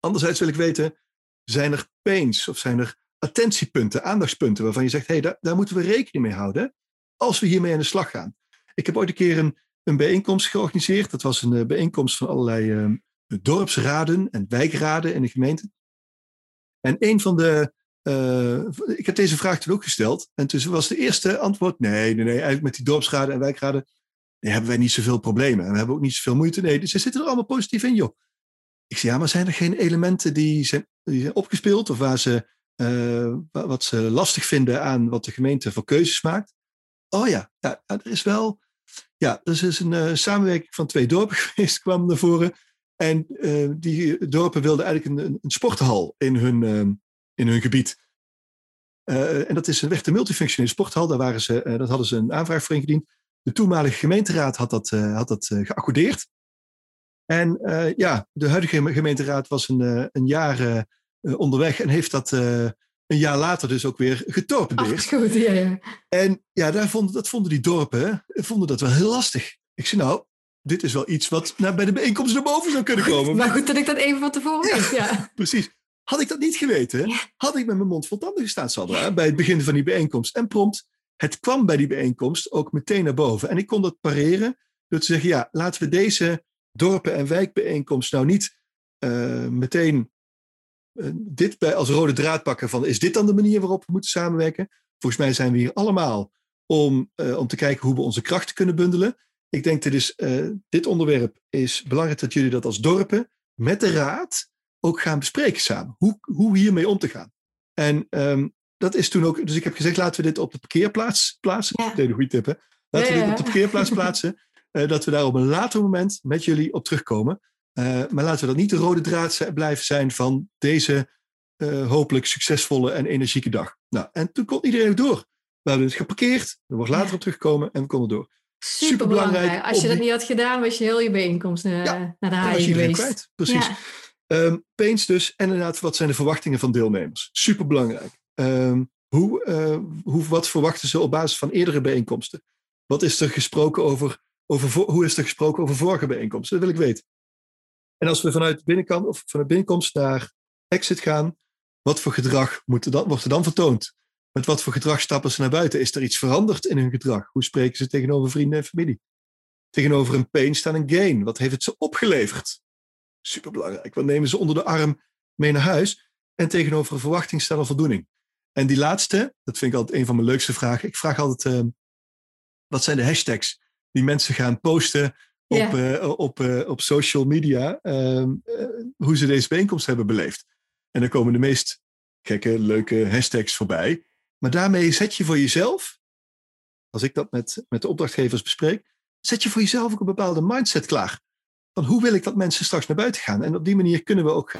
Anderzijds wil ik weten, zijn er pains of zijn er attentiepunten, aandachtspunten waarvan je zegt, hé, hey, daar, daar moeten we rekening mee houden als we hiermee aan de slag gaan? Ik heb ooit een keer een, een bijeenkomst georganiseerd. Dat was een uh, bijeenkomst van allerlei uh, dorpsraden en wijkraden in de gemeente. En een van de. Uh, ik heb deze vraag toen ook gesteld. En toen was de eerste antwoord: nee, nee, nee. Eigenlijk met die dorpsraden en wijkraden nee, hebben wij niet zoveel problemen. En we hebben ook niet zoveel moeite. Nee, dus ze zitten er allemaal positief in, joh. Ik zei: ja, maar zijn er geen elementen die zijn, opgespeeld of waar ze, wat ze lastig vinden aan wat de gemeente voor keuzes maakt? Oh ja, ja er is wel ja, dus is een uh, samenwerking van twee dorpen geweest, kwam naar voren. En die dorpen wilden eigenlijk een, een sporthal in hun, uh, in hun gebied. en dat is een een multifunctionele sporthal. Daar waren ze, dat hadden ze een aanvraag voor ingediend. De toenmalige gemeenteraad had dat, had dat geaccordeerd. En ja, de huidige gemeenteraad was een, een jaar onderweg en heeft dat een jaar later dus ook weer getorpedeerd. Ach, goed, ja, ja. En ja, daar vonden, dat vonden die dorpen vonden dat wel heel lastig. Ik zei nou, dit is wel iets wat nou, bij de bijeenkomst naar boven zou kunnen komen. Maar goed dat ik dat even van tevoren wist, ja. Precies. Had ik dat niet geweten, had ik met mijn mond vol tanden gestaan, Sandra, bij het begin van die bijeenkomst. En prompt, het kwam bij die bijeenkomst ook meteen naar boven. En ik kon dat pareren door te zeggen, ja, laten we deze dorpen- en wijkbijeenkomst nou niet uh, meteen uh, dit bij als rode draad pakken van is dit dan de manier waarop we moeten samenwerken? Volgens mij zijn we hier allemaal om, uh, om te kijken hoe we onze krachten kunnen bundelen. Ik denk is, uh, dit onderwerp is belangrijk dat jullie dat als dorpen met de raad ook gaan bespreken samen. Hoe, hoe hiermee om te gaan. En um, dat is toen ook, dus ik heb gezegd laten we dit op de parkeerplaats plaatsen. Ja. een goede tip hè. Laten we dit op de parkeerplaats plaatsen. Uh, dat we daar op een later moment met jullie op terugkomen. Uh, maar laten we dat niet de rode draad blijven zijn van deze uh, hopelijk succesvolle en energieke dag. Nou, en toen kon iedereen door. we hebben het geparkeerd, er wordt later op teruggekomen en we konden door. Super belangrijk. Als je dat niet had gedaan, was je heel je bijeenkomst naar de haai geweest. Kwijt. Precies. Ja. Um, pains dus. En inderdaad, wat zijn de verwachtingen van deelnemers? Super belangrijk. Um, hoe, uh, hoe, wat verwachten ze op basis van eerdere bijeenkomsten? Wat is er gesproken over, over hoe is er gesproken over vorige bijeenkomsten? Dat wil ik weten. En als we vanuit binnenkant of vanuit binnenkomst naar exit gaan, wat voor gedrag moet er wordt er dan vertoond? Met wat voor gedrag stappen ze naar buiten? Is er iets veranderd in hun gedrag? Hoe spreken ze tegenover vrienden en familie? Tegenover een pain staat een gain. Wat heeft het ze opgeleverd? Superbelangrijk. Wat nemen ze onder de arm mee naar huis? En tegenover een verwachting staat een voldoening. En die laatste, dat vind ik altijd een van mijn leukste vragen. Ik vraag altijd, uh, wat zijn de hashtags die mensen gaan posten op, uh, op, uh, op social media, ehm, hoe ze deze bijeenkomst hebben beleefd? En dan komen de meest gekke, leuke hashtags voorbij. Maar daarmee zet je voor jezelf, als ik dat met, met de opdrachtgevers bespreek, zet je voor jezelf ook een bepaalde mindset klaar. Van hoe wil ik dat mensen straks naar buiten gaan? En op die manier kunnen we ook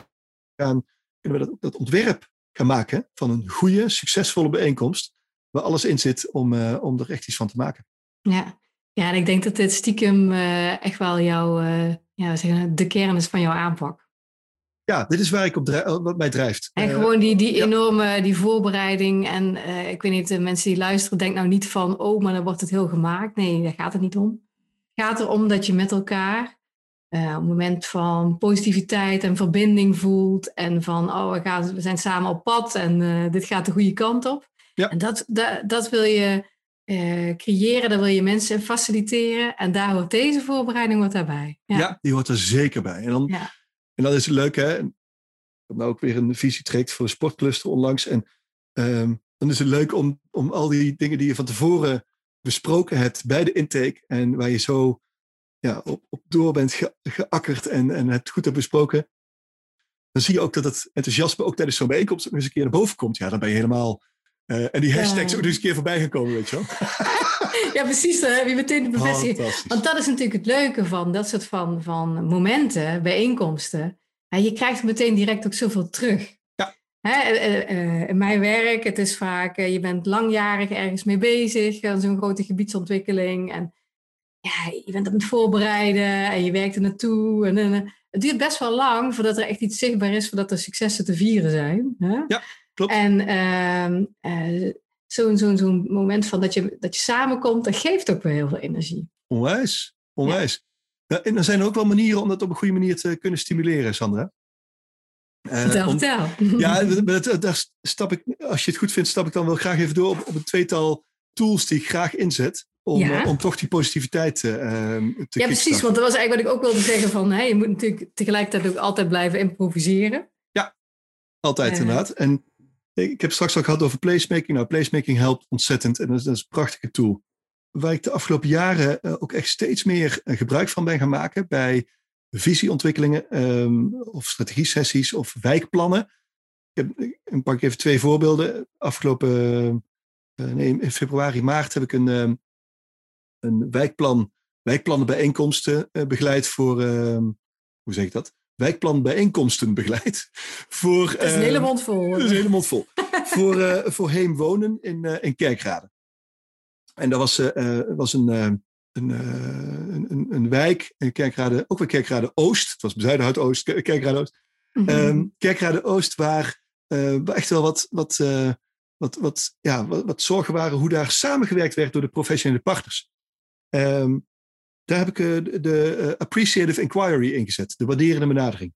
gaan, kunnen we dat, dat ontwerp gaan maken van een goede, succesvolle bijeenkomst. Waar alles in zit om, uh, om er echt iets van te maken. Ja, ja en ik denk dat dit stiekem uh, echt wel jouw, uh, ja, zeggen, de kern is van jouw aanpak ja, dit is waar ik op wat mij drijft. En gewoon die, die enorme die voorbereiding. En ik weet niet, de mensen die luisteren, denk nou niet van, oh, maar dan wordt het heel gemaakt. Nee, daar gaat het niet om. Het gaat erom dat je met elkaar uh, op een moment van positiviteit en verbinding voelt. En van, oh, we, gaan, we zijn samen op pad en uh, dit gaat de goede kant op. Ja. En dat, dat, dat wil je creëren, daar wil je mensen faciliteren. En daar hoort deze voorbereiding wat daarbij. Ja. ja, die hoort er zeker bij. En dan... Ja en dat is leuk, hè? Ik heb nou ook weer een visie trekt voor een sportcluster onlangs. En um, dan is het leuk om, om al die dingen die je van tevoren besproken hebt bij de intake en waar je zo ja, op, op door bent ge, geakkerd en, en het goed hebt besproken, dan zie je ook dat het enthousiasme ook tijdens zo'n bijeenkomst ook eens een keer naar boven komt. Ja, dan ben je helemaal... Uh, en die hashtags ja. ook eens een keer voorbij gekomen, weet je wel. ja, precies. Dan heb je meteen de bevestiging. Want dat is natuurlijk het leuke van dat soort van, van momenten, bijeenkomsten. En je krijgt meteen direct ook zoveel terug. Ja. Hè, eh, eh, in mijn werk, het is vaak, je bent langjarig ergens mee bezig, zo'n grote gebiedsontwikkeling. En ja, je bent aan het voorbereiden en je werkt er naartoe. En, en, het duurt best wel lang voordat er echt iets zichtbaar is, voordat er successen te vieren zijn. Hè? Ja, klopt. En uh, zo'n zo'n zo'n moment van dat je, dat je samenkomt, dat geeft ook weer heel veel energie. Onwijs, onwijs. Ja. en er zijn ook wel manieren om dat op een goede manier te kunnen stimuleren, Sandra. Uh, vertel, vertel. Ja, daar stap ik, als je het goed vindt, stap ik dan wel graag even door op, op een tweetal tools die ik graag inzet. Om, ja. uh, om toch die positiviteit uh, te Ja, precies. Want dat was eigenlijk wat ik ook wilde zeggen. Van, hè, je moet natuurlijk tegelijkertijd ook altijd blijven improviseren. Ja, altijd inderdaad. En ik heb straks al gehad over placemaking. Nou, placemaking helpt ontzettend en dat is, dat is een prachtige tool. Waar ik de afgelopen jaren uh, ook echt steeds meer gebruik van ben gaan maken bij visieontwikkelingen um, of strategie-sessies of wijkplannen. Ik, heb, ik pak even twee voorbeelden. Afgelopen uh, nee, in februari, maart heb ik een, um, een wijkplan, wijkplannenbijeenkomsten begeleid voor, ehm, hoe zeg ik dat? wijkplanbijeenkomsten begeleid. Voor, dat is een hele mond vol. Is een hele mond vol. voor, uh, voor Heem Wonen in, uh, in Kerkrade. En dat was, uh, was een, een, een, een, wijk, in Kerkrade, ook weer Kerkrade Oost. Het was Zuiderhout Oost, Kerkrade Oost. Mm -hmm. um, Kerkrade Oost, waar, waar echt wel wat, wat, wat, wat, ja, wat, wat, zorgen waren hoe daar samengewerkt werd door de professionele partners. Um, daar heb ik uh, de uh, appreciative inquiry ingezet, de waarderende benadering.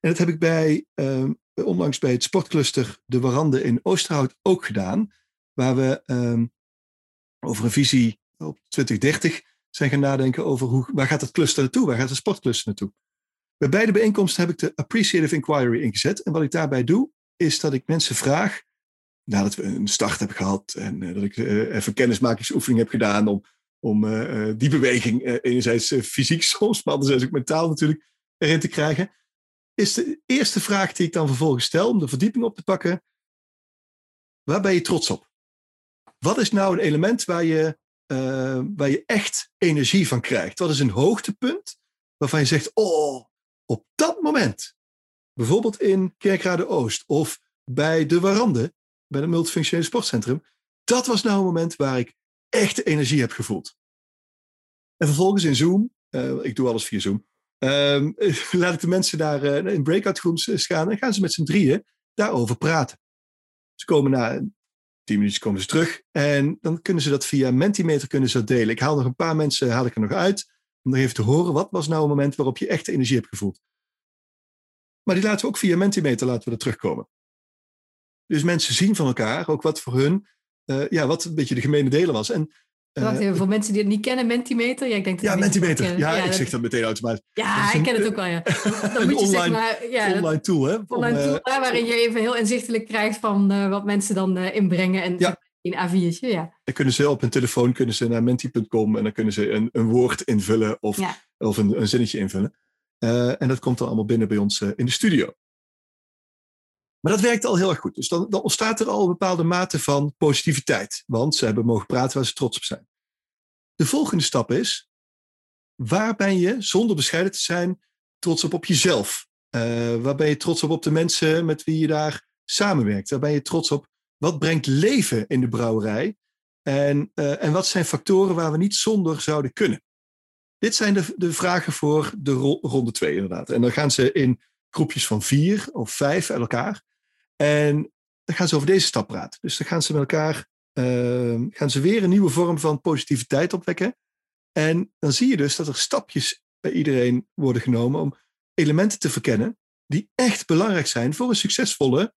En dat heb ik bij, um, onlangs bij het sportcluster De Warande in Oosterhout ook gedaan, waar we um, over een visie op 2030 zijn gaan nadenken over hoe, waar gaat het cluster naartoe, waar gaat het sportcluster naartoe. Bij beide bijeenkomsten heb ik de appreciative inquiry ingezet. En wat ik daarbij doe, is dat ik mensen vraag, nadat we een start hebben gehad en uh, dat ik even kennismakingsoefening heb gedaan om om uh, die beweging uh, enerzijds fysiek soms, maar anderzijds ook mentaal natuurlijk erin te krijgen. Is de eerste vraag die ik dan vervolgens stel om de verdieping op te pakken. Waar ben je trots op? Wat is nou een element waar je, waar je echt energie van krijgt? Wat is een hoogtepunt waarvan je zegt, oh, op dat moment, bijvoorbeeld in Kerkrade Oost of bij de Warande, bij het multifunctionele sportcentrum, dat was nou een moment waar ik echte energie heb gevoeld. En vervolgens in Zoom, uh, ik doe alles via Zoom, um, laat ik de mensen daar uh, in breakout rooms gaan en gaan ze met z'n drieën daarover praten. Ze komen na tien minuutjes komen ze terug en dan kunnen ze dat via Mentimeter kunnen ze delen. Ik haal nog een paar mensen haal ik er nog uit om nog even te horen wat was nou een moment waarop je echte energie hebt gevoeld. Maar die dat uh, ja, wat een beetje de gemene delen was. En uh, Wacht even, voor mensen die het niet kennen, Mentimeter? Ja, ik denk ja Mentimeter. Ja, ja, ik zeg dat meteen automatisch. Ja, ik ken het ook wel, ja. Dan moet je online, zeg maar, ja, online tool, hè? Online tool, uh, waarin je even heel inzichtelijk krijgt van wat mensen dan inbrengen. En ja. in A4'tje, ja. Dan kunnen ze op hun telefoon kunnen ze naar menti.com en dan kunnen ze een, een woord invullen of, of een, een zinnetje invullen. en dat komt dan allemaal binnen bij ons in de studio. Maar dat werkt al heel erg goed. Dus dan, dan, ontstaat er al een bepaalde mate van positiviteit. Want ze hebben mogen praten waar ze trots op zijn. De volgende stap is, waar ben je, zonder bescheiden te zijn, trots op op jezelf? Uh, waar ben je trots op op de mensen met wie je daar samenwerkt? Waar ben je trots op? Wat brengt leven in de brouwerij? En, uh, en wat zijn factoren waar we niet zonder zouden kunnen? Dit zijn de, de vragen voor de ronde 2 inderdaad. En dan gaan ze in groepjes van vier of vijf uit elkaar. En dan gaan ze over deze stap praten. Dus dan gaan ze met elkaar uh, gaan ze weer een nieuwe vorm van positiviteit opwekken. En dan zie je dus dat er stapjes bij iedereen worden genomen om elementen te verkennen die echt belangrijk zijn voor een succesvolle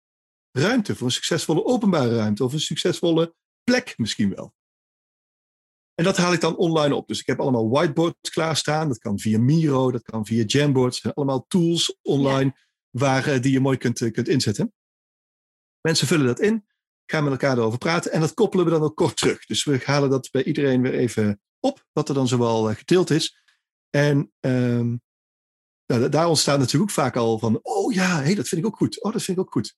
ruimte, voor een succesvolle openbare ruimte of een succesvolle plek misschien wel. En dat haal ik dan online op. Dus ik heb allemaal whiteboards klaarstaan. Dat kan via Miro, dat kan via Jamboards. Allemaal tools online waar, uh, die je mooi kunt, uh, kunt inzetten. Mensen vullen dat in, gaan met elkaar erover praten en dat koppelen we dan ook kort terug. Dus we halen dat bij iedereen weer even op, wat er dan zowel uh, gedeeld is. En um, nou, daar ontstaat natuurlijk ook vaak al van, oh ja, hey, dat vind ik ook goed. Oh, dat vind ik ook goed.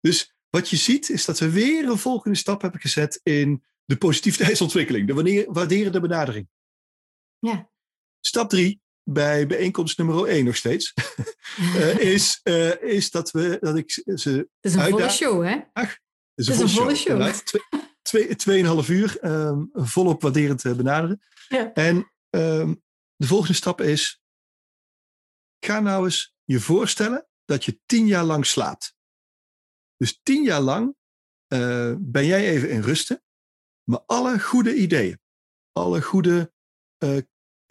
Dus wat je ziet is dat we weer een volgende stap hebben gezet in de positiviteitsontwikkeling, de waarderende benadering. Ja. Stap drie, bij bijeenkomst nummer 1 nog steeds, uh, is, uh, is dat, we, dat ik ze. Het is een volle show, hè? Ach, het is een, is volle, show. show. Twee, twee, tweeënhalf uur um, volop waarderend uh, benaderen. Ja. En um, de volgende stap is: ga nou eens je voorstellen dat je tien jaar lang slaapt. Dus tien jaar lang ben jij even in rusten. Maar alle goede ideeën, alle goede uh,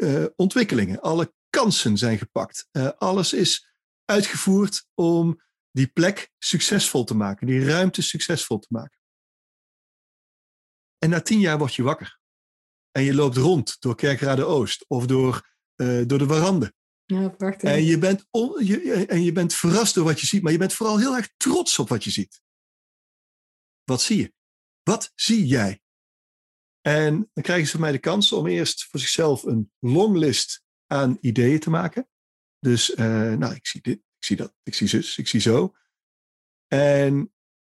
uh, ontwikkelingen, alle kansen zijn gepakt. Uh, alles is uitgevoerd om die plek succesvol te maken, die ruimte succesvol te maken. En na tien jaar word je wakker. En je loopt rond door Kerkrade Oost of door, door de warande. Ja, prachtig. En je, bent on, je, en je bent verrast door wat je ziet, maar je bent vooral heel erg trots op wat je ziet. Wat zie je? Wat zie jij? En dan krijgen ze van mij de kans om eerst voor zichzelf een longlist aan ideeën te maken. Dus, uh, nou, ik zie dit, ik zie dat, ik zie zus, ik zie zo. En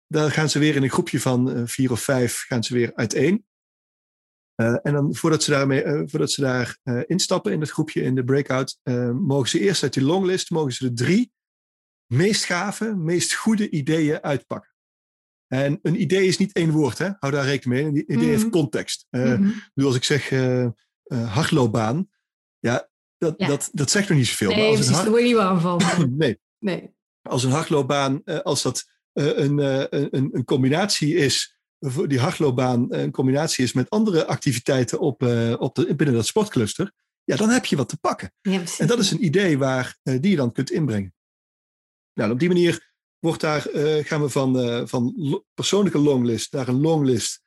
dan gaan ze weer in een groepje van uh, vier of vijf gaan ze weer uiteen. Uh, en dan voordat ze, daarmee, voordat ze daar instappen in het groepje in de breakout, mogen ze eerst uit die longlist mogen ze de drie meest gave, meest goede ideeën uitpakken. En een idee is niet één woord, hè? hou daar rekening mee. Een idee mm. heeft mhm. context. Uh, mm -hmm. Nu als ik zeg uh, hardloopbaan, ja, dat, ja. Dat, dat zegt nog niet zoveel. Nee, maar als precies, daar word je niet warm van. nee. nee. Als een hardloopbaan, als dat een, een, een combinatie is, die hardloopbaan een combinatie is met andere activiteiten op, op de, binnen dat sportcluster, ja, dan heb je wat te pakken. Ja, en dat is een idee waar, die je dan kunt inbrengen. Nou, op die manier wordt daar, uh, gaan we van, uh, van persoonlijke longlist naar een longlist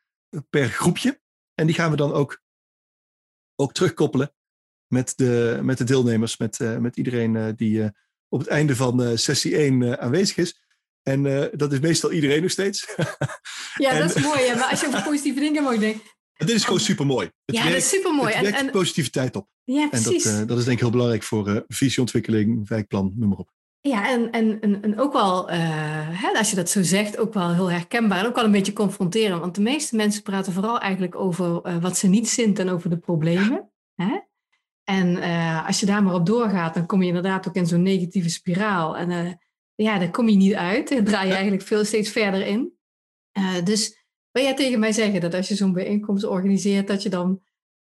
per groepje. En die gaan we dan ook, ook terugkoppelen met de, met de deelnemers, met, uh, met iedereen die op het einde van sessie 1 aanwezig is. En dat is meestal iedereen nog steeds. ja, en, dat is mooi. Ja. Maar als je over positieve dingen mag denken. Dit is gewoon super mooi. Ja, werkt, dat is super mooi. Het werkt en, positiviteit op. Ja, precies. En dat, dat is denk ik heel belangrijk voor visieontwikkeling, wijkplan, noem maar op. Ja, en, en, en, en ook wel, uh, hè, als je dat zo zegt, ook wel heel herkenbaar en ook wel een beetje confronterend. Want de meeste mensen praten vooral eigenlijk over uh, wat ze niet zint en over de problemen. Hè? En uh, als je daar maar op doorgaat, dan kom je inderdaad ook in zo'n negatieve spiraal. En ja, daar kom je niet uit. Dan draai je eigenlijk veel steeds verder in. dus Wil jij tegen mij zeggen dat als je zo'n bijeenkomst organiseert, dat je dan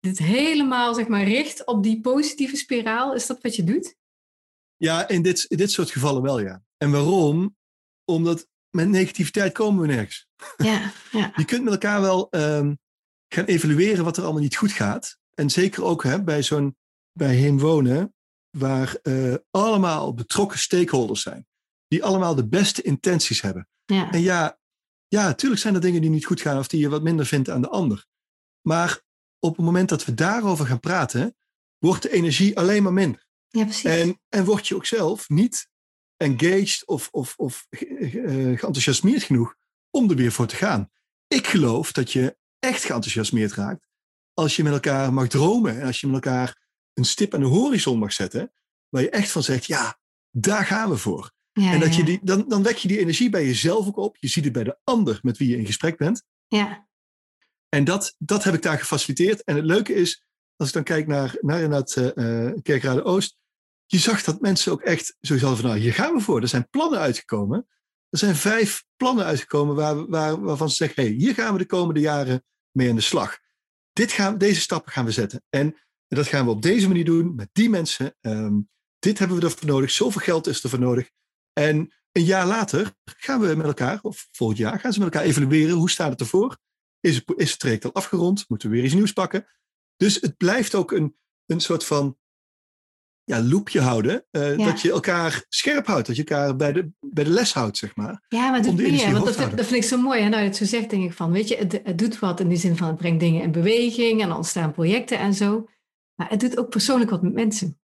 dit helemaal zeg maar, richt op die positieve spiraal? Is dat wat je doet? Ja, in dit, in dit soort gevallen wel, ja. En waarom? Omdat met negativiteit komen we nergens. Ja, ja. Je kunt met elkaar wel ehm, gaan evalueren wat er allemaal niet goed gaat. En zeker ook hè, bij zo'n bij Heem Wonen, waar uh, allemaal betrokken stakeholders zijn. Die allemaal de beste intenties hebben. Ja. En ja, ja, natuurlijk zijn er dingen die niet goed gaan of die je wat minder vindt aan de ander. Maar op het moment dat we daarover gaan praten, wordt de energie alleen maar minder. Ja, precies. En, en word je ook zelf niet engaged of, of, of uh, geenthousiasmeerd genoeg om er weer voor te gaan. Ik geloof dat je echt geenthousiasmeerd raakt als je met elkaar mag dromen en als je met elkaar een stip aan de horizon mag zetten, waar je echt van zegt, ja, daar gaan we voor. Ja, en dat ja. je die, dan, dan wek je die energie bij jezelf ook op. Je ziet het bij de ander met wie je in gesprek bent. Ja, En dat, dat heb ik daar gefaciliteerd. En het leuke is, als ik dan kijk naar, naar inderdaad uh, Kerkrade Oost, je zag dat mensen ook echt zo hadden van, nou, hier gaan we voor. Er zijn plannen uitgekomen. Er zijn vijf plannen uitgekomen waar, waar, waarvan ze zeggen, hey, hier gaan we de komende jaren mee aan de slag. Dit gaan, deze stappen gaan we zetten. En dat gaan we op deze manier doen, met die mensen. Um, dit hebben we ervoor nodig, zoveel geld is ervoor nodig. En een jaar later gaan we met elkaar, of volgend jaar, gaan ze met elkaar evalueren. Hoe staat het ervoor? Is is het traject al afgerond? Moeten we weer iets nieuws pakken? Dus het blijft ook een, een soort van ja, loopje houden. Uh, ja. Dat je elkaar scherp houdt. Dat je elkaar bij de, bij de les houdt, zeg maar. Ja, maar doet meer. Want dat vind, dat vind, ik zo mooi. Hè? Nou, het zo zegt, denk ik van, weet je, het, het doet wat in die zin van het brengt dingen in beweging en er ontstaan projecten en zo. Maar het doet ook persoonlijk wat met mensen.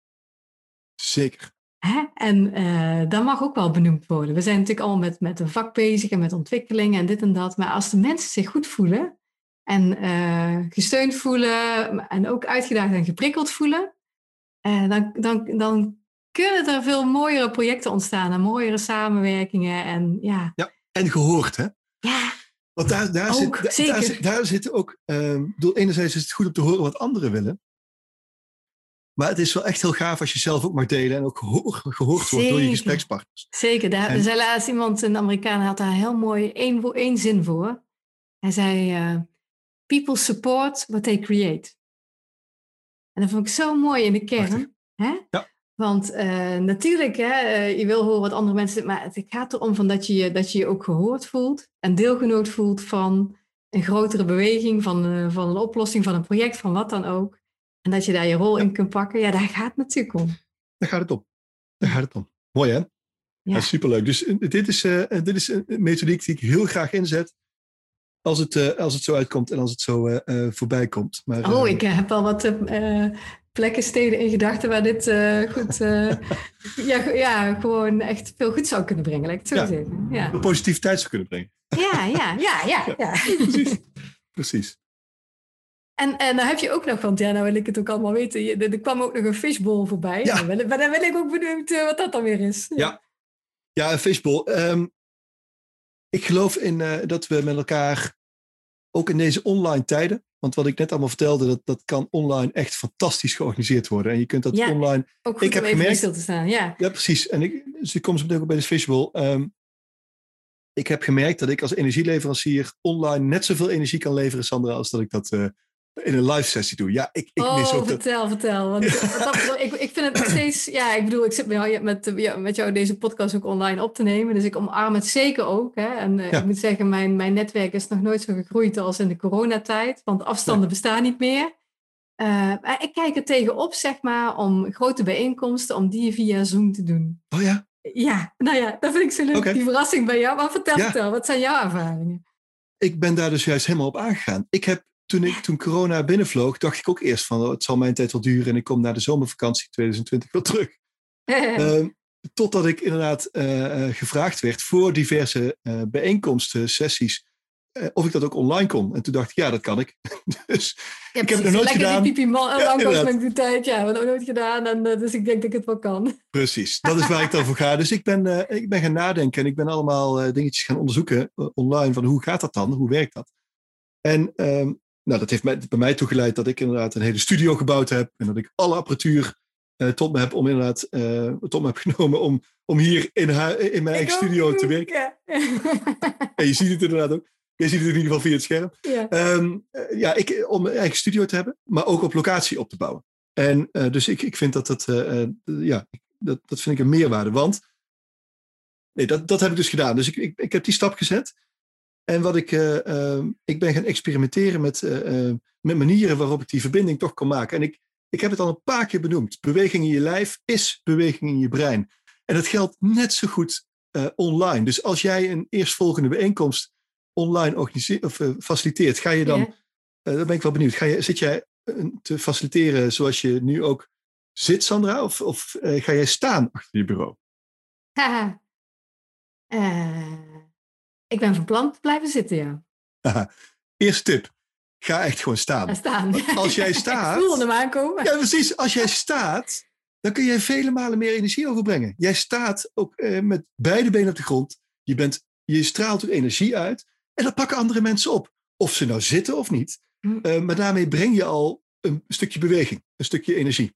Zeker. Hè? En uh, dat mag ook wel benoemd worden. We zijn natuurlijk allemaal met, met een vak bezig en met ontwikkeling en dit en dat. Maar als de mensen zich goed voelen en uh, gesteund voelen en ook uitgedaagd en geprikkeld voelen, uh, dan, dan, dan kunnen er veel mooiere projecten ontstaan en mooiere samenwerkingen. En, ja. ja, en gehoord, hè? Ja. Want daar, daar, ook, zit, daar, daar, zit, daar zit ook, um, door enerzijds is het goed om te horen wat anderen willen. Maar het is wel echt heel gaaf als je zelf ook mag delen en ook gehoord, wordt door je gesprekspartners. Zeker, daar en, zei laatst iemand, een Amerikaan, had daar heel mooi één, één zin voor. Hij zei, uh, people support what they create. En dat vond ik zo mooi in de kern. Hè? Ja. Want uh, natuurlijk, hè, uh, je wil horen wat andere mensen maar het gaat erom van dat, je, dat je je ook gehoord voelt en deelgenoot voelt van een grotere beweging, van, uh, van een oplossing, van een project, van wat dan ook. En dat je daar je rol Ja. in kunt pakken. Ja, daar gaat het natuurlijk om. Daar gaat het om. Daar gaat het om. Mooi hè? Ja. Ja, superleuk. Dus dit is, dit is een methodiek die ik heel graag inzet. Als het, uh, als het zo uitkomt en als het zo uh, voorbij komt. Maar, oh, ik heb al wat plekken, steden in gedachten waar dit goed, ja, ja, gewoon echt veel goed zou kunnen brengen. Ik het zo Ja. zeggen. Ja. positiviteit zou kunnen brengen. Ja, ja, ja, ja, ja. Precies. Precies. En, en dan heb je ook nog, want ja, nou wil ik het ook allemaal weten. Je, er, er kwam ook nog een fishbowl voorbij. Ja. Dan wil, maar dan wil ik ook benieuwd wat dat dan weer is. Ja. Ja, een fishbowl. Um, ik geloof in uh, dat we met elkaar, ook in deze online tijden, want wat ik net allemaal vertelde, dat, dat kan online echt fantastisch georganiseerd worden. En je kunt dat Ja. online. Ook goed Ik om heb even gemerkt- stil te staan. Ja. Ja, precies. En ik, dus ik kom zo meteen ook bij de fishbowl. Um, ik heb gemerkt dat ik als energieleverancier online net zoveel energie kan leveren, Sandra, als dat ik dat uh, in een live sessie doe. Ja, ik, ik oh, mis ook dat. vertel, vertel. Want dat, ik, ik vind het nog steeds... Ja, ik bedoel, ik zit met jou, met, met jou deze podcast ook online op te nemen. Dus ik omarm het zeker ook. Hè. En uh, Ja. ik moet zeggen, mijn, mijn netwerk is nog nooit zo gegroeid als in de coronatijd. Want afstanden bestaan niet meer. Uh, maar ik kijk er tegenop, zeg maar, om grote bijeenkomsten, om die via Zoom te doen. Oh ja, Ja, nou ja, dat vind ik zo leuk, die verrassing bij jou. Maar vertel, Ja. vertel, wat zijn jouw ervaringen? ik ben daar dus juist helemaal op aangegaan. Ik heb, toen, ik, toen corona binnenvloog, dacht ik ook eerst van, oh, het zal mijn tijd wel duren en ik kom na de zomervakantie 2020 wel terug. Ehm, totdat ik inderdaad uh, uh, gevraagd werd voor diverse uh, bijeenkomsten, sessies, eh, of ik dat ook online kon. En toen dacht ik, ja, dat kan ik. dus Ja, ik heb het nog nooit Lekker gedaan. die pipi lang die tijd. Ja, we hebben het nog nooit gedaan. En, dus ik denk dat ik het wel kan. Precies, dat is waar ik dan voor ga. Dus ik ben, ik ben gaan nadenken en ik ben allemaal dingetjes gaan onderzoeken online van hoe gaat dat dan? Hoe werkt dat? En um, nou, dat heeft mij, bij mij toegeleid dat ik inderdaad een hele studio gebouwd heb en dat ik alle apparatuur uh, tot me heb om inderdaad uh, tot me heb genomen om, om hier in, in mijn eigen studio te werken. Ja. en je ziet het inderdaad ook. Je ziet het in ieder geval via het scherm. Ja. Ehm, eh, ja, ik, om een eigen studio te hebben, maar ook op locatie op te bouwen. En eh, dus ik, ik vind dat dat, eh, eh, ja, dat, dat vind ik een meerwaarde. Want nee, dat, dat heb ik dus gedaan. Dus ik, ik, ik heb die stap gezet. En wat ik, eh, ehm, ik ben gaan experimenteren met, eh, eh, met manieren waarop ik die verbinding toch kan maken. En ik, ik heb het al een paar keer benoemd. Beweging in je lijf is beweging in je brein. En dat geldt net zo goed eh, online. Dus als jij een eerstvolgende bijeenkomst online organiseert of faciliteert, ga je dan, Ja. dan ben ik wel benieuwd, ga je, zit jij te faciliteren zoals je nu ook zit, Sandra? Of, of ga jij staan achter je bureau? Haha. Ik ben van plan te blijven zitten, ja. Eerste tip, ga echt gewoon staan. Als jij staat- ik voelde hem aankomen. Ja, precies. Als jij staat, dan kun je vele malen meer energie overbrengen. Jij staat ook eh, met beide benen op de grond. Je, bent, je straalt ook energie uit. En dat pakken andere mensen op. Of ze nou zitten of niet. Hm. Eh, maar daarmee breng je al een stukje beweging. Een stukje energie.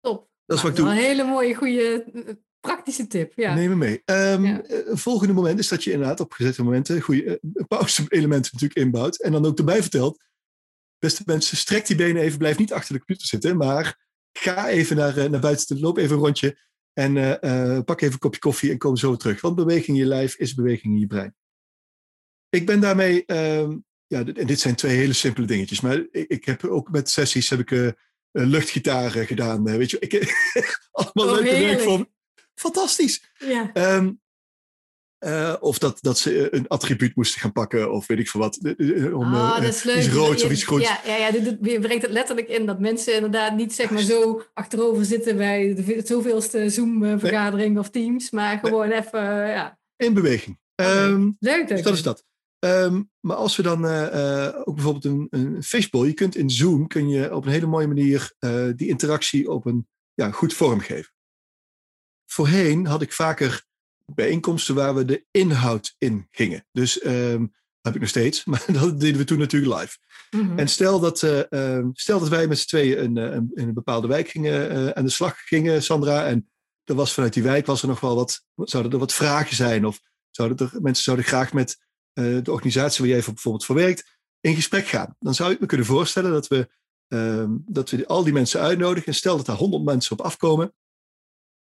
Top. Dat is wat ik Nou, doe. Een hele mooie, goede, eh, praktische tip. Ja. Neem me mee. Ja. eh, Een volgende moment is dat je inderdaad op gezette momenten goede uh, pauze-elementen natuurlijk inbouwt. En dan ook erbij vertelt. Beste mensen, strek die benen even. Blijf niet achter de computer zitten. Maar ga even naar, eh, naar buiten. Loop even een rondje. En eh, eh, pak even een kopje koffie en kom zo terug. Want beweging in je lijf is beweging in je brein. Ik ben daarmee... ehm, ja, dit- en dit zijn twee hele simpele dingetjes. Maar ik, ik heb ook met sessies heb ik, eh, eh, luchtgitaar eh, gedaan. eh, weet je, ik, allemaal Oh, leuke werk heerlijk. voor me. Fantastisch. Ja. Ehm, eh, of dat, dat ze eh, een attribuut moesten gaan pakken, of weet ik veel wat. Om, Ah, eh, dat is leuk. Iets roods Je- of iets groens. Ja, ja, ja je brengt het letterlijk in dat mensen inderdaad niet zeg maar zo achterover zitten bij de zoveelste Zoom-vergadering of Teams, maar gewoon even, ja. In beweging. Ehm, Leuk, leuk. dus dat is dat. Ehm, maar als we dan ook bijvoorbeeld een, een fishbowl, je kunt in Zoom kun je op een hele mooie manier die interactie op een ja, goed vorm geven. Voorheen had ik vaker bijeenkomsten waar we de inhoud in gingen. Dus ehm, heb ik nog steeds, maar dat deden we toen natuurlijk live. Mhm. En stel dat, eh, ehm, stel dat wij met z'n tweeën een, eh, een, in een bepaalde wijk gingen, eh, aan de slag gingen, Sandra. En er was vanuit die wijk was er nog wel wat, zouden er wat vragen zijn? Of zouden er, mensen zouden graag met de organisatie waar jij voor bijvoorbeeld voor werkt in gesprek gaan. Dan zou ik me kunnen voorstellen dat we, ehm, dat we al die mensen uitnodigen. En stel dat daar honderd mensen op afkomen,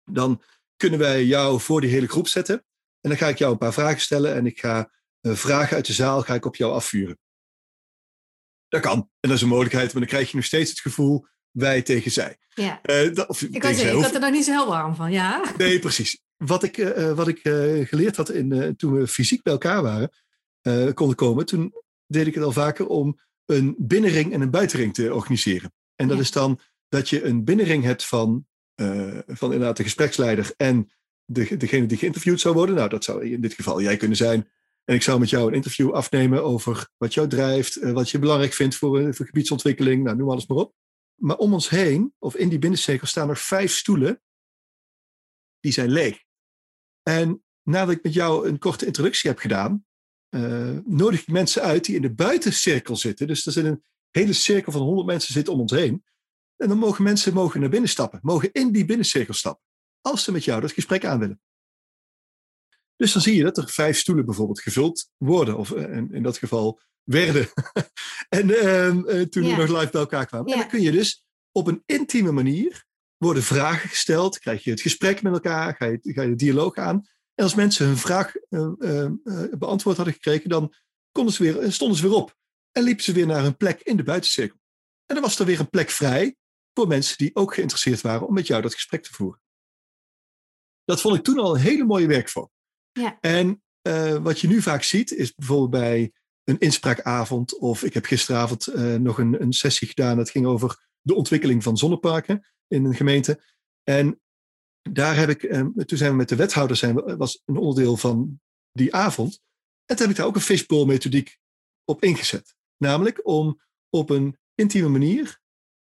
dan kunnen wij jou voor die hele groep zetten. En dan ga ik jou een paar vragen stellen en ik ga eh, vragen uit de zaal ga ik op jou afvuren. Dat kan. En dat is een mogelijkheid, maar dan krijg je nog steeds het gevoel wij tegen zij. ja. Eh, dat, of Ik zij, hoeft- had er nog niet zo heel warm van, ja. Nee, precies. Wat ik, eh, wat ik geleerd had in, toen we fysiek bij elkaar waren, konden komen, toen deed ik het al vaker om een binnenring en een buitenring te organiseren. En dat Ja. is dan dat je een binnenring hebt van, eh, van inderdaad de gespreksleider en de, degene die geïnterviewd zou worden. Nou, dat zou in dit geval jij kunnen zijn. En ik zou met jou een interview afnemen over wat jou drijft, eh, wat je belangrijk vindt voor, eh, voor gebiedsontwikkeling, nou, noem alles maar op. Maar om ons heen, of in die binnencirkel, staan er vijf stoelen die zijn leeg. En nadat ik met jou een korte introductie heb gedaan, nodig ik mensen uit die in de buitencirkel zitten. Dus er zit een hele cirkel van 100 mensen zitten om ons heen. En dan mogen mensen mogen naar binnen stappen, mogen in die binnencirkel stappen, als ze met jou dat gesprek aan willen. Dus dan zie je dat er vijf stoelen bijvoorbeeld gevuld worden, of eh, in, in dat geval werden. en ehm, eh, toen we nog live bij elkaar kwamen. En dan kun je dus op een intieme manier worden vragen gesteld, krijg je het gesprek met elkaar, ga je, ga je de dialoog aan. En als mensen hun vraag eh, beantwoord hadden gekregen, dan konden ze weer, stonden ze weer op en liepen ze weer naar hun plek in de buitencirkel. En dan was er weer een plek vrij voor mensen die ook geïnteresseerd waren om met jou dat gesprek te voeren. Dat vond ik toen al een hele mooie werkvorm. Ja. En eh, wat je nu vaak ziet, is bijvoorbeeld bij een inspraakavond, of ik heb gisteravond eh, nog een, een sessie gedaan, dat ging over de ontwikkeling van zonneparken in een gemeente. En daar heb ik, eh, toen zijn we met de wethouder, zijn we, was een onderdeel van die avond. En toen heb ik daar ook een fishbowl methodiek op ingezet. Namelijk om op een intieme manier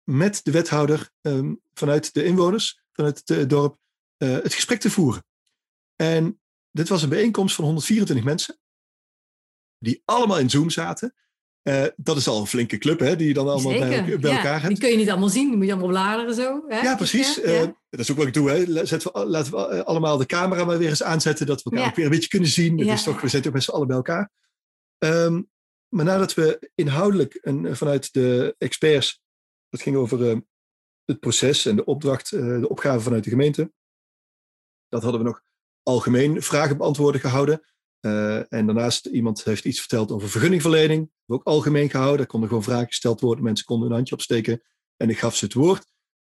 met de wethouder ehm, vanuit de inwoners, vanuit het eh, dorp, eh, het gesprek te voeren. En dit was een bijeenkomst van 124 mensen, die allemaal in Zoom zaten. Eh, dat is al een flinke club, hè, die je dan allemaal bij, Zeker. bij ja, elkaar hebt. Die kun je niet allemaal zien, die moet je allemaal bladeren zo. Hè? Ja, precies. Ja, dat is ook wat ik doe. Hè. We, laten we allemaal de camera maar weer eens aanzetten, dat we elkaar Ja. ook weer een beetje kunnen zien. Ja. is toch, we zijn toch met z'n allen bij elkaar. Ehm, maar nadat we inhoudelijk en vanuit de experts, het ging over het proces en de opdracht, de opgave vanuit de gemeente, dat hadden we nog algemeen vragen beantwoorden gehouden. Uh, en daarnaast iemand heeft iets verteld over vergunningverlening. ook algemeen gehouden. Daar konden gewoon vragen gesteld worden. Mensen konden een handje opsteken. En ik gaf ze het woord.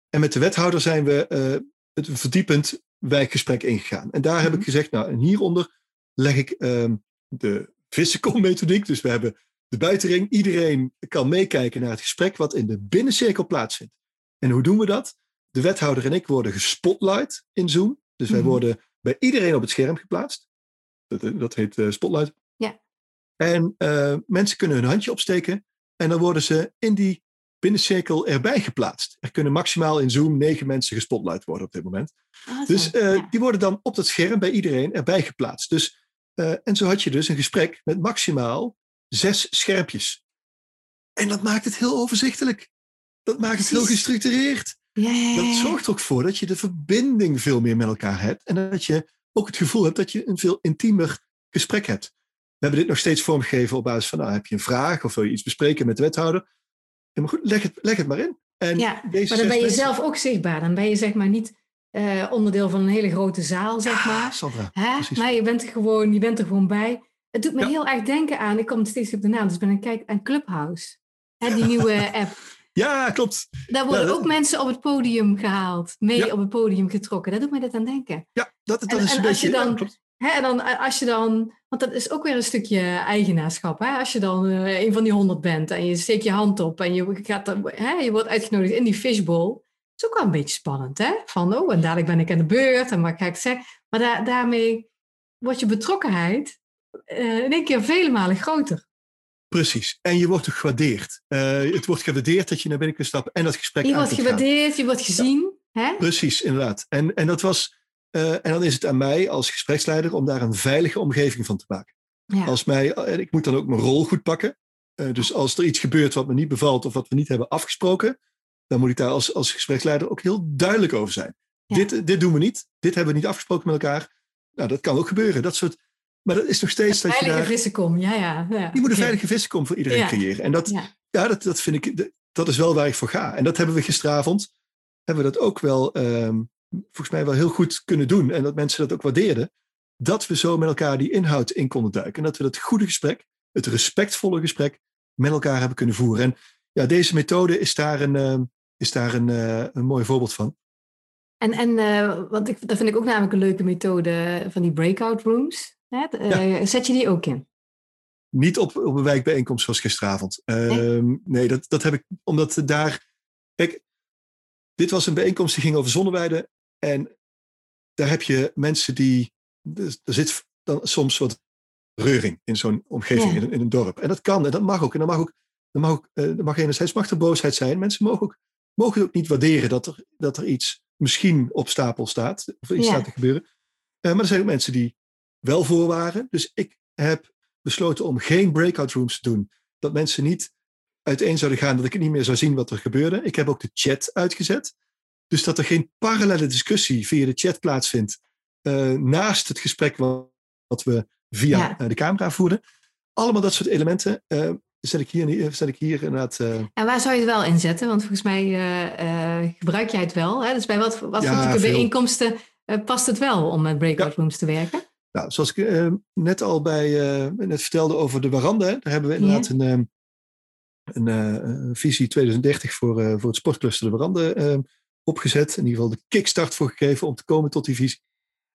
En met de wethouder zijn we uh, het verdiepend wijkgesprek ingegaan. En daar heb ik mhm. gezegd, nou, en hieronder leg ik uh, de vissenkom-methodiek. Dus we hebben de buitenring. Iedereen kan meekijken naar het gesprek wat in de binnencirkel plaatsvindt. En hoe doen we dat? De wethouder en ik worden gespotlight in Zoom. Dus wij mhm. worden bij iedereen op het scherm geplaatst. Dat, eh, dat heet uh, Spotlight. Ja. En uh, mensen kunnen hun handje opsteken en dan worden ze in die binnencirkel erbij geplaatst. Er kunnen maximaal in Zoom negen mensen gespotlight worden op dit moment. Oh, dus uh, ja. die worden dan op dat scherm bij iedereen erbij geplaatst. Dus, en zo had je dus een gesprek met maximaal zes schermpjes. En dat maakt het heel overzichtelijk. Dat maakt het heel gestructureerd. Ja, ja, dat zorgt er ook voor dat je de verbinding veel meer met elkaar hebt. En dat je ook het gevoel hebt dat je een veel intiemer gesprek hebt. We hebben dit nog steeds vormgegeven op basis van, nou, heb je een vraag of wil je iets bespreken met de wethouder? Maar goed, leg het, leg het maar in. En ja, deze maar dan ben je zelf ook zichtbaar. Dan ben je zeg maar niet uh, onderdeel van een hele grote zaal, zeg maar. Sandra, Hè? Nee, je bent, er gewoon, je bent er gewoon bij. Het doet me ja. heel erg denken aan, ik kom steeds op de naam, dus ben ik kijk aan Clubhouse. Hè, die nieuwe app. Ja, klopt. Daar worden ook mensen op het podium gehaald, mee op het podium getrokken. Dat doet mij dat aan denken. Ja, dat, dat is een beetje... Dan, hè, en dan als je dan, want dat is ook weer een stukje eigenaarschap. Hè? Als je dan uh, een van die honderd bent en je steekt je hand op en je, gaat, hè, je wordt uitgenodigd in die fishbowl. Dat is ook wel een beetje spannend, hè? Van, oh, en dadelijk ben ik aan de beurt en wat ga ik zeggen? Maar da daarmee wordt je betrokkenheid in één keer vele malen groter. Precies. En je wordt gewaardeerd. Uh, het wordt gewaardeerd dat je naar binnen kunt stappen en dat gesprek Je wordt gewaardeerd, je wordt gezien. Hè? Precies, inderdaad. En, en dat was... Uh, en dan is het aan mij als gespreksleider om daar een veilige omgeving van te maken. Ja. Als mij, en ik moet dan ook mijn rol goed pakken. Uh, dus als er iets gebeurt wat me niet bevalt of wat we niet hebben afgesproken, dan moet ik daar als, als gespreksleider ook heel duidelijk over zijn. Ja. Dit, dit doen we niet. Dit hebben we niet afgesproken met elkaar. Nou, dat kan ook gebeuren. Dat soort maar dat is nog steeds dat je daar... Vissenkom, ja, ja, ja. Je moet een veilige vissenkom voor iedereen creëren. En dat, ja. dat, dat vind ik, dat is wel waar ik voor ga. En dat hebben we gisteravond, hebben we dat ook wel, um, volgens mij wel heel goed kunnen doen. En dat mensen dat ook waardeerden. Dat we zo met elkaar die inhoud in konden duiken. En dat we dat goede gesprek, het respectvolle gesprek, met elkaar hebben kunnen voeren. En ja, deze methode is daar een, uh, is daar een, uh, een mooi voorbeeld van. En, en uh, want ik, dat vind ik ook namelijk een leuke methode van die breakout rooms. Hè? Uh, Zet je die ook in? Niet op, op een wijkbijeenkomst zoals gisteravond. Nee, uh, nee dat, dat heb ik omdat daar. Kijk, dit was een bijeenkomst die ging over zonneweiden. En daar heb je mensen die. Er zit dan soms wat reuring in zo'n omgeving, ja. in, in, een dorp. En dat kan en dat mag ook. En dat mag ook. Dat mag, ook, uh, mag enerzijds mag er boosheid zijn. Mensen mogen, ook, mogen ook niet waarderen dat er, dat er iets misschien op stapel staat. Of iets ja. staat te gebeuren. Uh, maar er zijn ook mensen die wel voor waren. Dus ik heb besloten om geen breakout rooms te doen. Dat mensen niet uiteen zouden gaan, dat ik niet meer zou zien wat er gebeurde. Ik heb ook de chat uitgezet. Dus dat er geen parallele discussie via de chat plaatsvindt. Uh, naast het gesprek wat, wat we via ja. uh, de camera voerden. Allemaal dat soort elementen uh, zet ik hier, zet ik hier inderdaad. En waar zou je het wel inzetten? Want volgens mij gebruik jij het wel. Hè? Dus bij wat, wat ja, voor bijeenkomsten past het wel om met breakout rooms te werken? Nou, zoals ik uh, net al bij, uh, net vertelde over de Warande, daar hebben we inderdaad een, een, een, visie 2030 voor, voor het sportcluster de Warande opgezet. In ieder geval de kickstart voor gegeven om te komen tot die visie.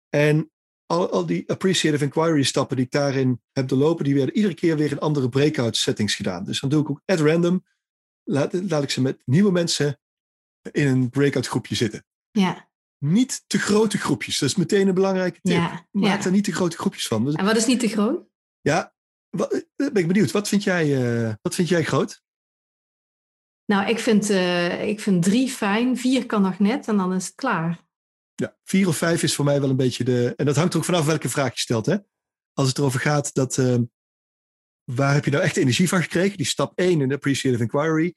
En al, al die appreciative inquiry stappen die ik daarin heb doorlopen, die werden iedere keer weer in andere breakout settings gedaan. Dus dan doe ik ook at random, laat, laat ik ze met nieuwe mensen in een breakout groepje zitten. Ja niet te grote groepjes. Dat is meteen een belangrijke tip. Ja, Maak ja. er niet te grote groepjes van. Dus, en wat is niet te groot? Ja, wat, eh, ben ik benieuwd. Wat vind jij, uh, wat vind jij groot? Nou, ik vind, uh, ik vind drie fijn. Vier kan nog net en dan is het klaar. Ja, vier of vijf is voor mij wel een beetje de... En dat hangt er ook vanaf welke vraag je stelt. Hè? Als het erover gaat dat... Uh, waar heb je nou echt energie van gekregen? Die stap één in de appreciative inquiry.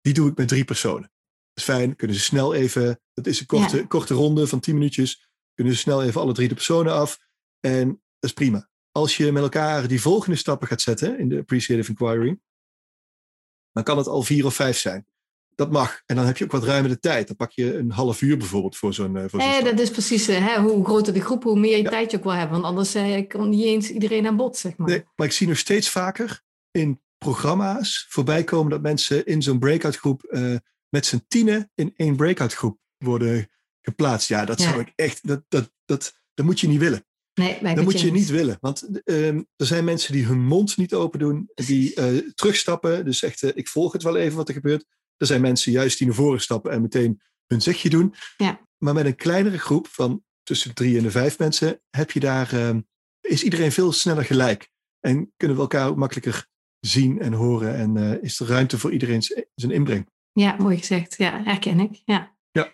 Die doe ik met drie personen is fijn. Kunnen ze snel even, dat is een korte, ja. korte ronde van 10 minuutjes. Kunnen ze snel even alle drie de personen af. En dat is prima. als je met elkaar die volgende stappen gaat zetten in de appreciative inquiry, dan kan het al vier of vijf zijn. Dat mag. En dan heb je ook wat ruimere tijd. Dan pak je een half uur bijvoorbeeld voor zo'n. Eh, dat is precies uh, hè, hoe groter de groep, hoe meer je tijd je ook wel hebben. Want anders uh, komt niet eens iedereen aan bod, zeg maar. Nee, maar ik zie nog steeds vaker in programma's voorbij komen dat mensen in zo'n breakout groep uh, met z'n tienen in één breakout groep worden geplaatst. Ja, dat zou ik echt. Dat, dat, dat, dat moet je niet willen. Nee, dat moet je niet willen. Want uh, er zijn mensen die hun mond niet open doen, die uh, terugstappen. Dus echt, uh, ik volg het wel even wat er gebeurt. Er zijn mensen juist die naar voren stappen en meteen hun zegje doen. Ja. Maar met een kleinere groep van tussen de drie en de vijf mensen heb je daar, ehm, is iedereen veel sneller gelijk. En kunnen we elkaar ook makkelijker zien en horen. En uh, is er ruimte voor iedereen zijn inbreng. Ja, mooi gezegd. Ja, herken ik. Ja. ja.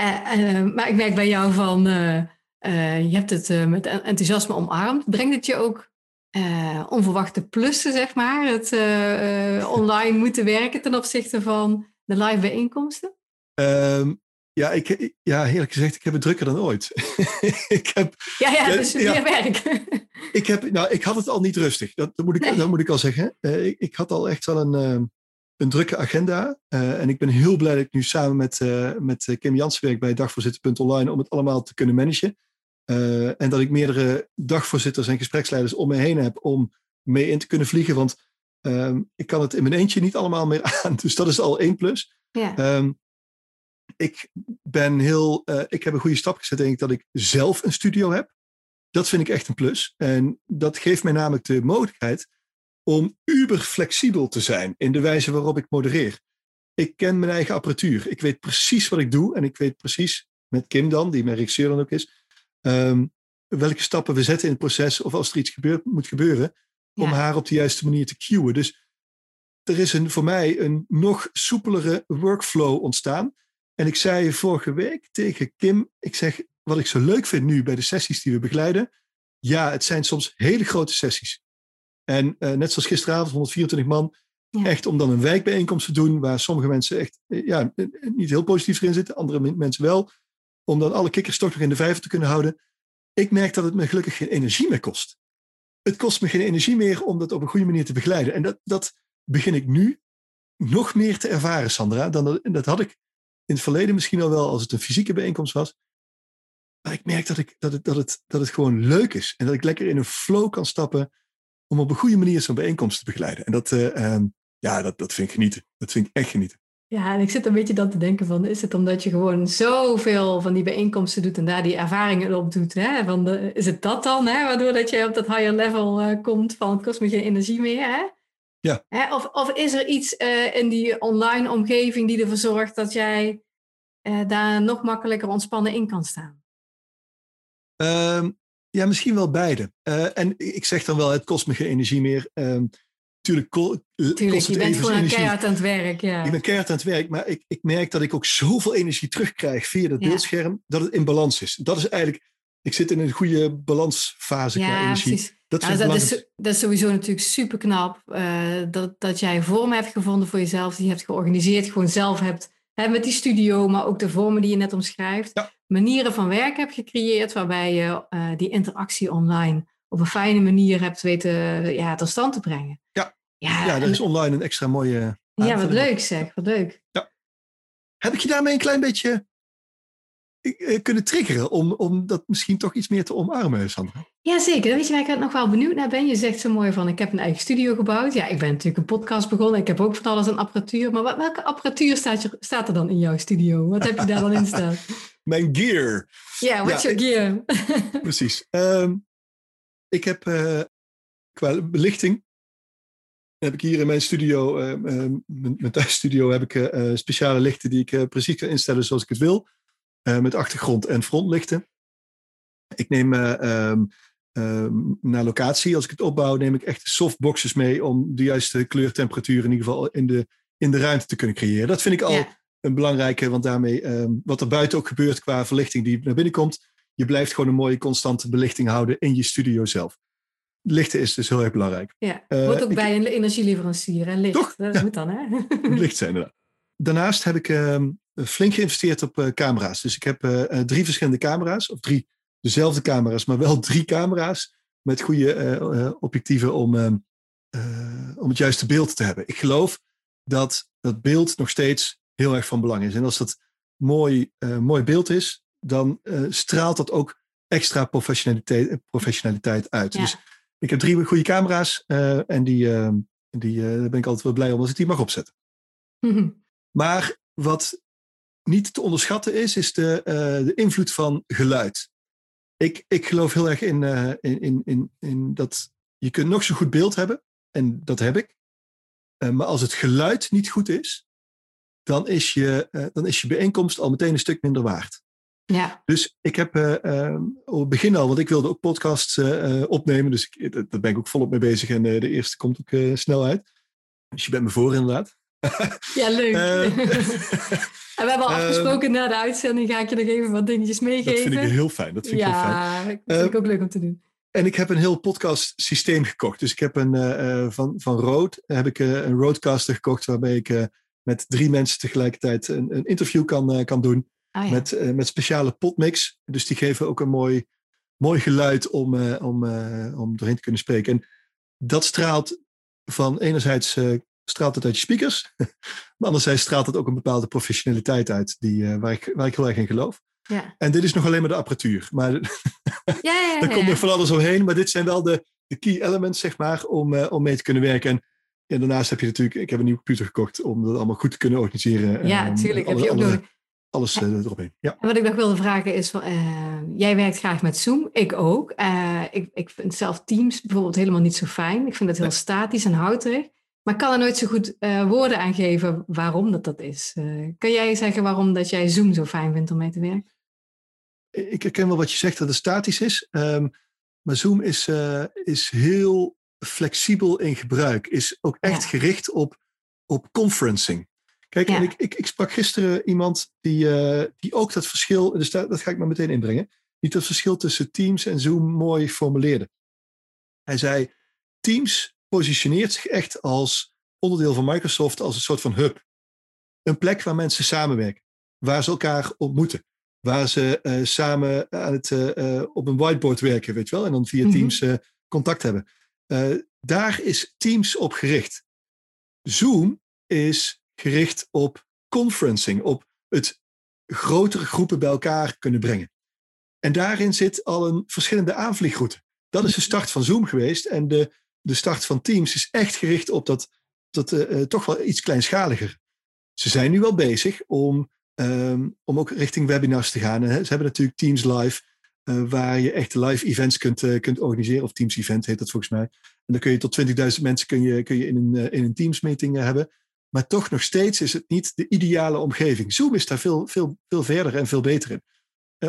Uh, maar ik merk bij jou van, uh, je hebt het met enthousiasme omarmd. Brengt het je ook onverwachte plussen, zeg maar? Het online moeten werken ten opzichte van de live bijeenkomsten? Um, ja, ik, ja, eerlijk gezegd, ik heb het drukker dan ooit. ik heb, ja, ja, dus ja, meer werk. ik, heb, nou, ik had het al niet rustig, dat, dat moet, ik, nee. dat moet ik al zeggen. Ik, ik, had al echt wel een, uh, een drukke agenda. Uh, en ik ben heel blij dat ik nu samen met, met Kim Jansen werk bij dagvoorzitter.online om het allemaal te kunnen managen. en dat ik meerdere dagvoorzitters en gespreksleiders om me heen heb om mee in te kunnen vliegen. Want ehm, ik kan het in mijn eentje niet allemaal meer aan. Dus dat is al één plus. Ja. Um, ik ben heel, ik heb een goede stap gezet, denk ik, dat ik zelf een studio heb. Dat vind ik echt een plus. En dat geeft mij namelijk de mogelijkheid om uber flexibel te zijn in de wijze waarop ik modereer. Ik ken mijn eigen apparatuur. Ik weet precies wat ik doe. En ik weet precies, met Kim dan, die mijn regisseur dan ook is, um, welke stappen we zetten in het proces. Of als er iets gebeurt, moet gebeuren, om ja. haar op de juiste manier te cueën. Dus er is een, voor mij een nog soepelere workflow ontstaan. En ik zei vorige week tegen Kim, ik zeg, wat ik zo leuk vind nu bij de sessies die we begeleiden, ja, het zijn soms hele grote sessies. En uh, net zoals gisteravond, 124 man, ja. echt om dan een wijkbijeenkomst te doen, waar sommige mensen echt uh, ja, niet heel positief erin zitten, andere mensen wel, om dan alle kikkers toch nog in de vijver te kunnen houden. Ik merk dat het me gelukkig geen energie meer kost. Het kost me geen energie meer om dat op een goede manier te begeleiden. En dat, dat begin ik nu nog meer te ervaren, Sandra. Dan dat, dat had ik in het verleden misschien al wel als het een fysieke bijeenkomst was. Maar ik merk dat, ik, dat, het, dat, het, dat het gewoon leuk is. En dat ik lekker in een flow kan stappen om op een goede manier zo'n bijeenkomst te begeleiden. En dat, uh, um, ja, dat, dat vind ik genieten. Dat vind ik echt genieten. Ja, en ik zit een beetje dan te denken van, is het omdat je gewoon zoveel van die bijeenkomsten doet en daar die ervaringen op doet? Hè? Van de, is het dat dan, hè? waardoor dat je op dat higher level uh, komt van het kost me geen energie meer? Hè? Ja. Hè? Of, of is er iets uh, in die online omgeving die ervoor zorgt dat jij uh, daar nog makkelijker ontspannen in kan staan? Um, ja, misschien wel beide. Uh, en ik zeg dan wel, het kost me geen energie meer. Um, tuurlijk, ko Tuurlijk kost je het bent gewoon keihard aan het werk. Ja. Ik ben keihard aan het werk, maar ik, ik merk dat ik ook zoveel energie terugkrijg via dat Ja. beeldscherm, dat het in balans is. Dat is eigenlijk, ik zit in een goede balansfase qua Ja, energie. precies. Dat Ja, dat, is, dat is sowieso natuurlijk super knap. dat, dat jij vormen hebt gevonden voor jezelf, die je hebt georganiseerd, gewoon zelf hebt. Hè, met die studio, maar ook de vormen die je net omschrijft. Ja. Manieren van werk hebt gecreëerd waarbij je eh, die interactie online op een fijne manier hebt weten ja, tot stand te brengen. Ja. Ja, Ja, er is online een extra mooie ja wat leuk zeg, wat leuk. Heb ik je daarmee een klein beetje eh, kunnen triggeren om, om dat misschien toch iets meer te omarmen, Sandra? Jazeker, weet je waar ik nog wel benieuwd naar ben? Je zegt zo mooi van, ik heb een eigen studio gebouwd. Ja, ik ben natuurlijk een podcast begonnen. Ik heb ook van alles aan apparatuur. Maar wat- welke apparatuur staat, je, staat er dan in jouw studio? Wat heb je daar dan in staan? Mijn gear. Ja, what's Ja, your gear? Precies. Ehm, ik heb eh, qua belichting. Heb ik hier in mijn studio, ehm, mijn, mijn thuisstudio, heb ik eh, eh, speciale lichten die ik precies kan instellen zoals ik het wil. Met achtergrond- en frontlichten. Ik neem naar locatie, als ik het opbouw, neem ik echt softboxes mee om de juiste kleurtemperatuur in ieder geval in de, in de ruimte te kunnen creëren. Dat vind ik al. Een belangrijke, want daarmee, ehm, wat er buiten ook gebeurt qua verlichting die naar binnen komt, je blijft gewoon een mooie constante belichting houden in je studio zelf. Lichten is dus heel erg belangrijk. Ja, Eh, hoort ook bij een energieleverancier en licht. Toch? Dat Ja. moet dan, hè? Licht zijn inderdaad. Daarnaast heb ik ehm, flink geïnvesteerd op eh, camera's. Dus ik heb eh, drie verschillende camera's, of drie dezelfde camera's, maar wel drie camera's met goede objectieven om, ehm, om het juiste beeld te hebben. Ik geloof dat dat beeld nog steeds heel erg van belang is. En als dat mooi, mooi beeld is, dan straalt dat ook extra professionaliteit, professionaliteit uit. Dus ik heb drie goede camera's en die, die, daar ben ik altijd wel blij om als ik die mag opzetten. Maar wat niet te onderschatten is, is de, de invloed van geluid. Ik, ik geloof heel erg in, uh, in, in, in, dat je kunt nog zo goed beeld hebben, en dat heb ik. Maar als het geluid niet goed is, dan is, je, dan is je bijeenkomst al meteen een stuk minder waard. Ja. Dus ik heb op het begin al, want ik wilde ook podcasts opnemen, dus ik, daar ben ik ook volop mee bezig en de eerste komt ook snel uit. Dus je bent me voor inderdaad. Ja, leuk. En we hebben al afgesproken na de uitzending ga ik je nog even wat dingetjes meegeven. Dat vind ik heel fijn. Dat vind ja, ik heel fijn. dat vind ik ook leuk om te doen. En ik heb een heel podcast systeem gekocht. Dus ik heb een uh, van, van Rode heb ik een Rodecaster gekocht waarbij ik met drie mensen tegelijkertijd een, een interview kan, kan doen. Ah, ja. met, met speciale potmix. Dus die geven ook een mooi, mooi geluid om, om, om doorheen te kunnen spreken. En dat straalt van enerzijds straalt het uit je speakers. maar anderzijds straalt het ook een bepaalde professionaliteit uit, die, uh, waar, ik, waar ik heel erg in geloof. Ja. En dit is nog alleen maar de apparatuur. Maar ja, ja, daar komt nog van alles omheen. Maar dit zijn wel de, de key elements, zeg maar, om, uh, om mee te kunnen werken. En, en, daarnaast heb je natuurlijk, ik heb een nieuwe computer gekocht om dat allemaal goed te kunnen organiseren. Ja, natuurlijk. Heb je ook. Alles uh, eromheen. Ja. En wat ik nog wilde vragen is, jij werkt graag met Zoom, ik ook. ik, ik vind zelf Teams bijvoorbeeld helemaal niet zo fijn. Ik vind het heel statisch en houterig. Maar ik kan er nooit zo goed uh, woorden aan geven waarom dat dat is. Kan jij zeggen waarom dat jij Zoom zo fijn vindt om mee te werken? Ik herken wel wat je zegt dat het statisch is. Um, maar Zoom is, is heel flexibel in gebruik. Is ook echt ja. gericht op, op conferencing. Kijk, ja. en ik, ik, ik, sprak gisteren iemand die, die ook dat verschil, dus dat, dat ga ik maar meteen inbrengen, die dat verschil tussen Teams en Zoom mooi formuleerde. Hij zei, Teams positioneert zich echt als onderdeel van Microsoft als een soort van hub. Een plek waar mensen samenwerken, waar ze elkaar ontmoeten, waar ze uh, samen aan het, uh, op een whiteboard werken, weet je wel, en dan via Teams uh, contact hebben. Daar is Teams op gericht. Zoom is gericht op conferencing, op het grotere groepen bij elkaar kunnen brengen. En daarin zit al een verschillende aanvliegroute. Dat is de start van Zoom geweest. En de de start van Teams is echt gericht op dat, dat uh, toch wel iets kleinschaliger. Ze zijn nu wel bezig om, um, om ook richting webinars te gaan. Hè. Ze hebben natuurlijk Teams Live, waar je echt live events kunt, uh, kunt organiseren. Of Teams Event heet dat volgens mij. En dan kun je tot 20.000 mensen kun je, kun je in, een, in een Teams meeting hebben. Maar toch nog steeds is het niet de ideale omgeving. Zoom is daar veel, veel, veel verder en veel beter in.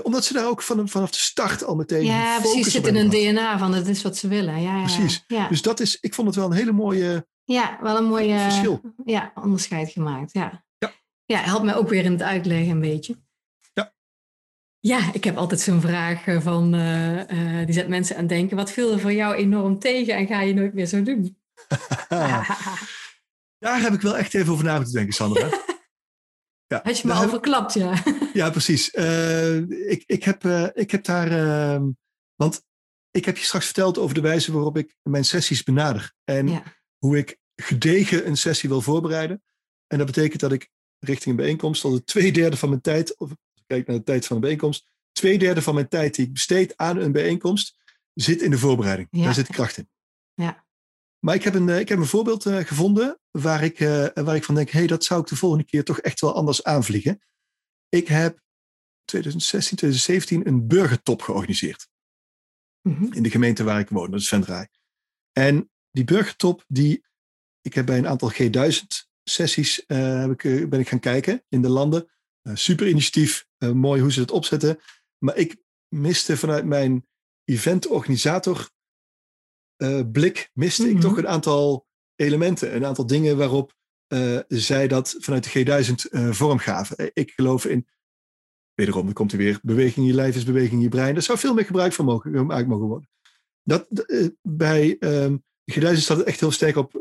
Omdat ze daar ook van, vanaf de start al meteen. Ja, precies. Zit in hun DNA van het is wat ze willen. Ja, ja, precies. Ja. Dus dat is, ik vond het wel een hele mooie. Ja, wel een mooie verschil. Ja, onderscheid gemaakt. Ja. Ja. ja, helpt mij ook weer in het uitleggen een beetje. Ja. Ik heb altijd zo'n vraag van, uh, uh, die zet mensen aan het denken. Wat viel er voor jou enorm tegen en ga je nooit meer zo doen? Daar heb ik wel echt even over na moeten denken, Sandra. Ja, Had je me al verklapt, ja. Ja, precies. Uh, ik, ik, heb, ik heb daar. Uh, want ik heb je straks verteld over de wijze waarop ik mijn sessies benader. En ja. hoe ik gedegen een sessie wil voorbereiden. En dat betekent dat ik richting een bijeenkomst al de twee derde van mijn tijd, kijk naar de tijd van een bijeenkomst, twee derde van mijn tijd die ik besteed aan een bijeenkomst, zit in de voorbereiding. Ja. Daar zit kracht in. Ja. Maar ik heb een, ik heb een voorbeeld uh, gevonden waar ik, uh, waar ik van denk, hé, hey, dat zou ik de volgende keer toch echt wel anders aanvliegen. Ik heb 2016, 2017 een burgertop georganiseerd. Mm -hmm. In de gemeente waar ik woon, dat is Vendraai. En die burgertop, die, ik heb bij een aantal G1000 sessies uh, heb ik, ben ik gaan kijken in de landen. Super initiatief, mooi hoe ze het opzetten. Maar ik miste vanuit mijn eventorganisator uh, blik miste mm -hmm. ik toch een aantal elementen, een aantal dingen waarop uh, zij dat vanuit de G1000 uh, vorm gaven. Ik geloof in, wederom, dan komt er weer, beweging in je lijf is beweging in je brein. Daar zou veel meer gebruik van mogen, gemaakt mogen worden. Dat, bij um, de G1000 staat het echt heel sterk op,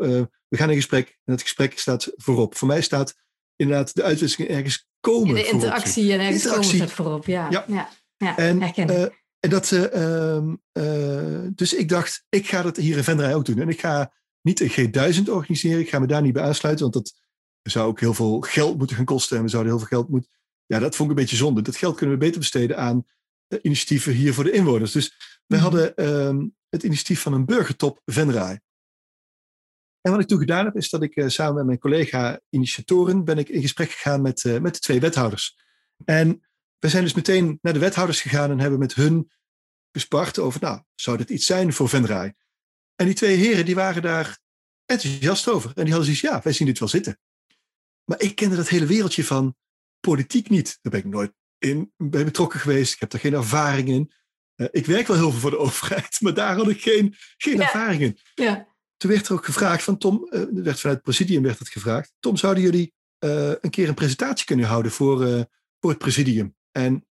we gaan in gesprek en het gesprek staat voorop. Voor mij staat inderdaad de uitwisseling ergens komen De interactie en ergens interactie. komen staat voorop, ja. ja. ja. ja en, En dat, ehm, dus ik dacht, ik ga dat hier in Venray ook doen. En ik ga niet een G1000 organiseren. Ik ga me daar niet bij aansluiten, want dat zou ook heel veel geld moeten gaan kosten. En we zouden heel veel geld moeten. Ja, dat vond ik een beetje zonde. Dat geld kunnen we beter besteden aan initiatieven hier voor de inwoners. Dus we mhm. hadden ehm, het initiatief van een burgertop Venray. En wat ik toen gedaan heb, is dat ik samen met mijn collega-initiatoren ben ik in gesprek gegaan met, met de twee wethouders. En we zijn dus meteen naar de wethouders gegaan en hebben met hun gespart over, nou, zou dit iets zijn voor Venray? En die twee heren, die waren daar enthousiast over. En die hadden zoiets, ja, wij zien dit wel zitten. Maar ik kende dat hele wereldje van politiek niet. Daar ben ik nooit in bij betrokken geweest. Ik heb daar geen ervaring in. Uh, ik werk wel heel veel voor de overheid, maar daar had ik geen, geen ervaring in. Ja. Toen werd er ook gevraagd van Tom, uh, werd vanuit het presidium werd het gevraagd. Tom, zouden jullie uh, een keer een presentatie kunnen houden voor, voor het presidium? En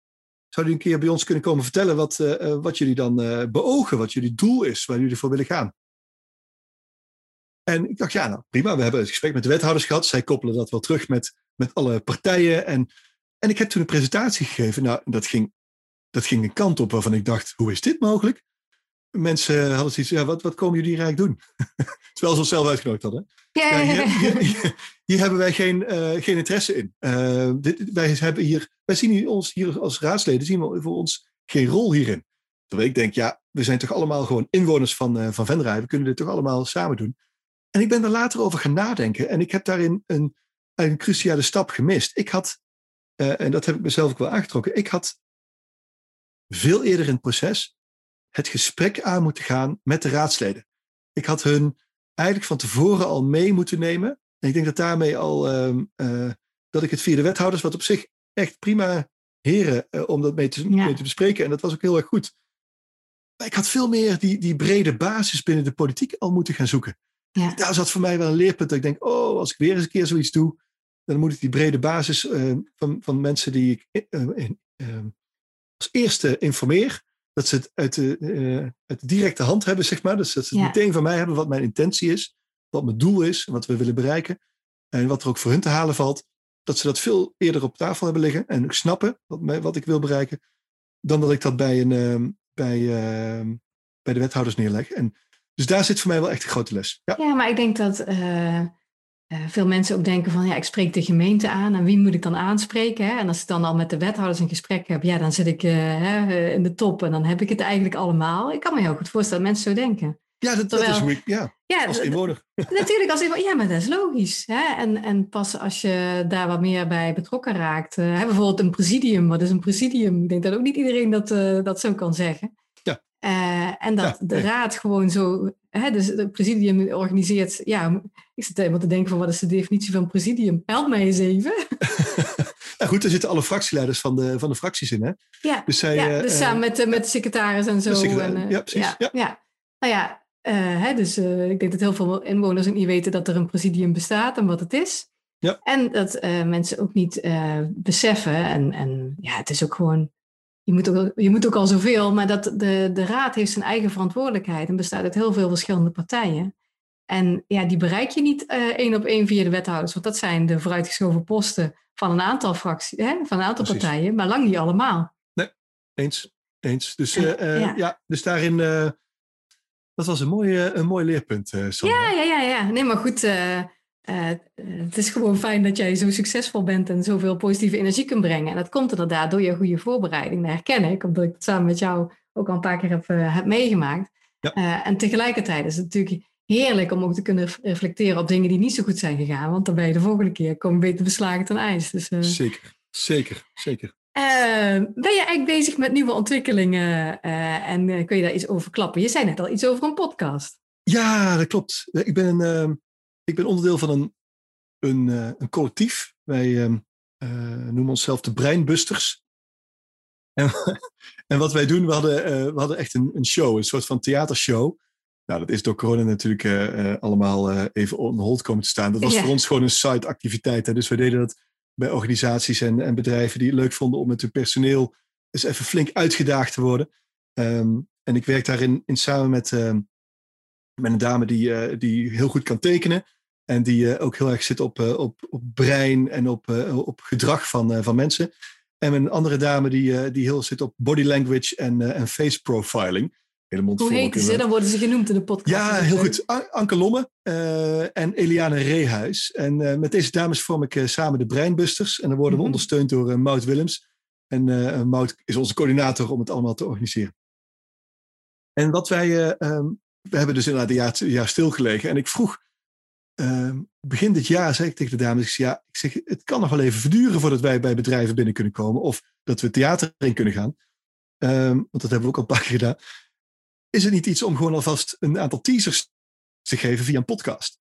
zou u een keer bij ons kunnen komen vertellen wat, wat jullie dan beogen, wat jullie doel is, waar jullie voor willen gaan? En ik dacht, ja, nou prima, we hebben het gesprek met de wethouders gehad. Zij koppelen dat wel terug met, met alle partijen. En, en ik heb toen een presentatie gegeven. Nou, dat ging, dat ging een kant op waarvan ik dacht, hoe is dit mogelijk? Mensen hadden zoiets, ja, wat, wat komen jullie hier eigenlijk doen? Terwijl ze onszelf uitgenodigd hadden. Ja, hier, hier, hier, hebben wij geen, uh, geen interesse in. Uh, dit, wij, hebben hier, wij zien ons hier als raadsleden zien we voor ons geen rol hierin. Terwijl ik denk, ja, we zijn toch allemaal gewoon inwoners van, uh, van Venray. We kunnen dit toch allemaal samen doen. En ik ben er later over gaan nadenken. En ik heb daarin een, een cruciale stap gemist. Ik had, en dat heb ik mezelf ook wel aangetrokken, ik had veel eerder in het proces het gesprek aan moeten gaan met de raadsleden. Ik had hun eigenlijk van tevoren al mee moeten nemen. En ik denk dat daarmee al, uh, uh, dat ik het via de wethouders, wat op zich echt prima heren uh, om dat mee te, mee te, bespreken. En dat was ook heel erg goed. Maar ik had veel meer die, die brede basis binnen de politiek al moeten gaan zoeken. Ja. Daar zat voor mij wel een leerpunt. Dat ik denk, oh, als ik weer eens een keer zoiets doe, dan moet ik die brede basis van, van mensen die ik als eerste informeer dat ze het uit de, uh, uit directe hand hebben, zeg maar. Dus dat ze het meteen van mij hebben wat mijn intentie is, wat mijn doel is, wat we willen bereiken. En wat er ook voor hun te halen valt. Dat ze dat veel eerder op tafel hebben liggen en snappen wat, mij, wat ik wil bereiken. Dan dat ik dat bij, een, uh, bij, uh, bij de wethouders neerleg. En, dus daar zit voor mij wel echt een grote les. Ja, ja maar ik denk dat eh, uh, veel mensen ook denken van ja, ik spreek de gemeente aan en wie moet ik dan aanspreken? Hè? En als ik dan al met de wethouders een gesprek heb, ja, dan zit ik uh, hè, eh, in de top en dan heb ik het eigenlijk allemaal. Ik kan me heel goed voorstellen dat mensen zo denken. Ja, dat, Terwijl, dat is hoe ik, ja, ja als inwoner. Natuurlijk, als inwoner. Ja, maar dat is logisch. Hè? En, en pas als je daar wat meer bij betrokken raakt. Uh, bijvoorbeeld een presidium. Wat is een presidium? Ik denk dat ook niet iedereen dat, uh, dat zo kan zeggen. Ja. En dat de raad gewoon zo hè, dus het presidium organiseert, ja, ik zit helemaal te denken van wat is de definitie van presidium? Help mij eens even. nou goed, er zitten alle fractieleiders van de, van de fracties in, hè? Ja, dus, zij, ja, dus uh, samen met, met de secretaris en zo. En, uh, ja, precies. Ja, ja. Nou ja, hè, dus ik denk dat heel veel inwoners ook niet weten dat er een presidium bestaat en wat het is. Ja. En dat mensen ook niet beseffen. En, en ja, het is ook gewoon je moet, ook, je moet ook al zoveel, maar dat de, de raad heeft zijn eigen verantwoordelijkheid en bestaat uit heel veel verschillende partijen. En ja, die bereik je niet uh, één op één via de wethouders, want dat zijn de vooruitgeschoven posten van een aantal fracties, hè, van een aantal partijen, maar lang niet allemaal. Nee, eens. eens. Dus, uh, uh, ja. ja. dus daarin, dat was een mooi, een mooi leerpunt, Ja, ja, ja, ja. Nee, maar goed, uh, het is gewoon fijn dat jij zo succesvol bent en zoveel positieve energie kunt brengen. En dat komt inderdaad door je goede voorbereiding. Dat herken ik, omdat ik het samen met jou ook al een paar keer heb, uh, heb meegemaakt. Ja. Uh, en tegelijkertijd is het natuurlijk heerlijk om ook te kunnen reflecteren op dingen die niet zo goed zijn gegaan. Want dan ben je de volgende keer komen beter beslagen ten ijs. Dus, zeker, zeker, zeker. ben je eigenlijk bezig met nieuwe ontwikkelingen en kun je daar iets over klappen? Je zei net al iets over een podcast. Ja, dat klopt. Ik ben een ik ben onderdeel van een, een, uh, een collectief. Wij uh, noemen onszelf de Breinbusters. En, en wat wij doen, we hadden, uh, we hadden echt een, een show, een soort van theatershow. Nou, dat is door corona natuurlijk allemaal even on hold komen te staan. Dat was voor ons gewoon een side activiteit. Dus we deden dat bij organisaties en, en bedrijven die het leuk vonden om met hun personeel eens even flink uitgedaagd te worden. Um, en ik werk daarin in samen met, uh, met een dame die, uh, die heel goed kan tekenen. En die uh, ook heel erg zit op, uh, op, op brein en op, uh, op gedrag van, van mensen. En een andere dame die, die heel zit op body language en, en face profiling. Hele mond Hoe heet ze? Dan worden ze genoemd in de podcast. Ja, heel goed. Anke Lomme en Eliane Reehuis. En met deze dames vorm ik samen de Breinbusters. En dan worden we mhm. ondersteund door Maud Willems. En Maud is onze coördinator om het allemaal te organiseren. En wat wij, um, we hebben dus inderdaad een jaar, jaar stilgelegen. En ik vroeg, uh, begin dit jaar zei ik tegen de dames, ik zei, ja, ik zeg, het kan nog wel even verduren voordat wij bij bedrijven binnen kunnen komen. Of dat we theater in kunnen gaan. Um, want dat hebben we ook al een paar keer gedaan. Is het niet iets om gewoon alvast een aantal teasers te geven via een podcast?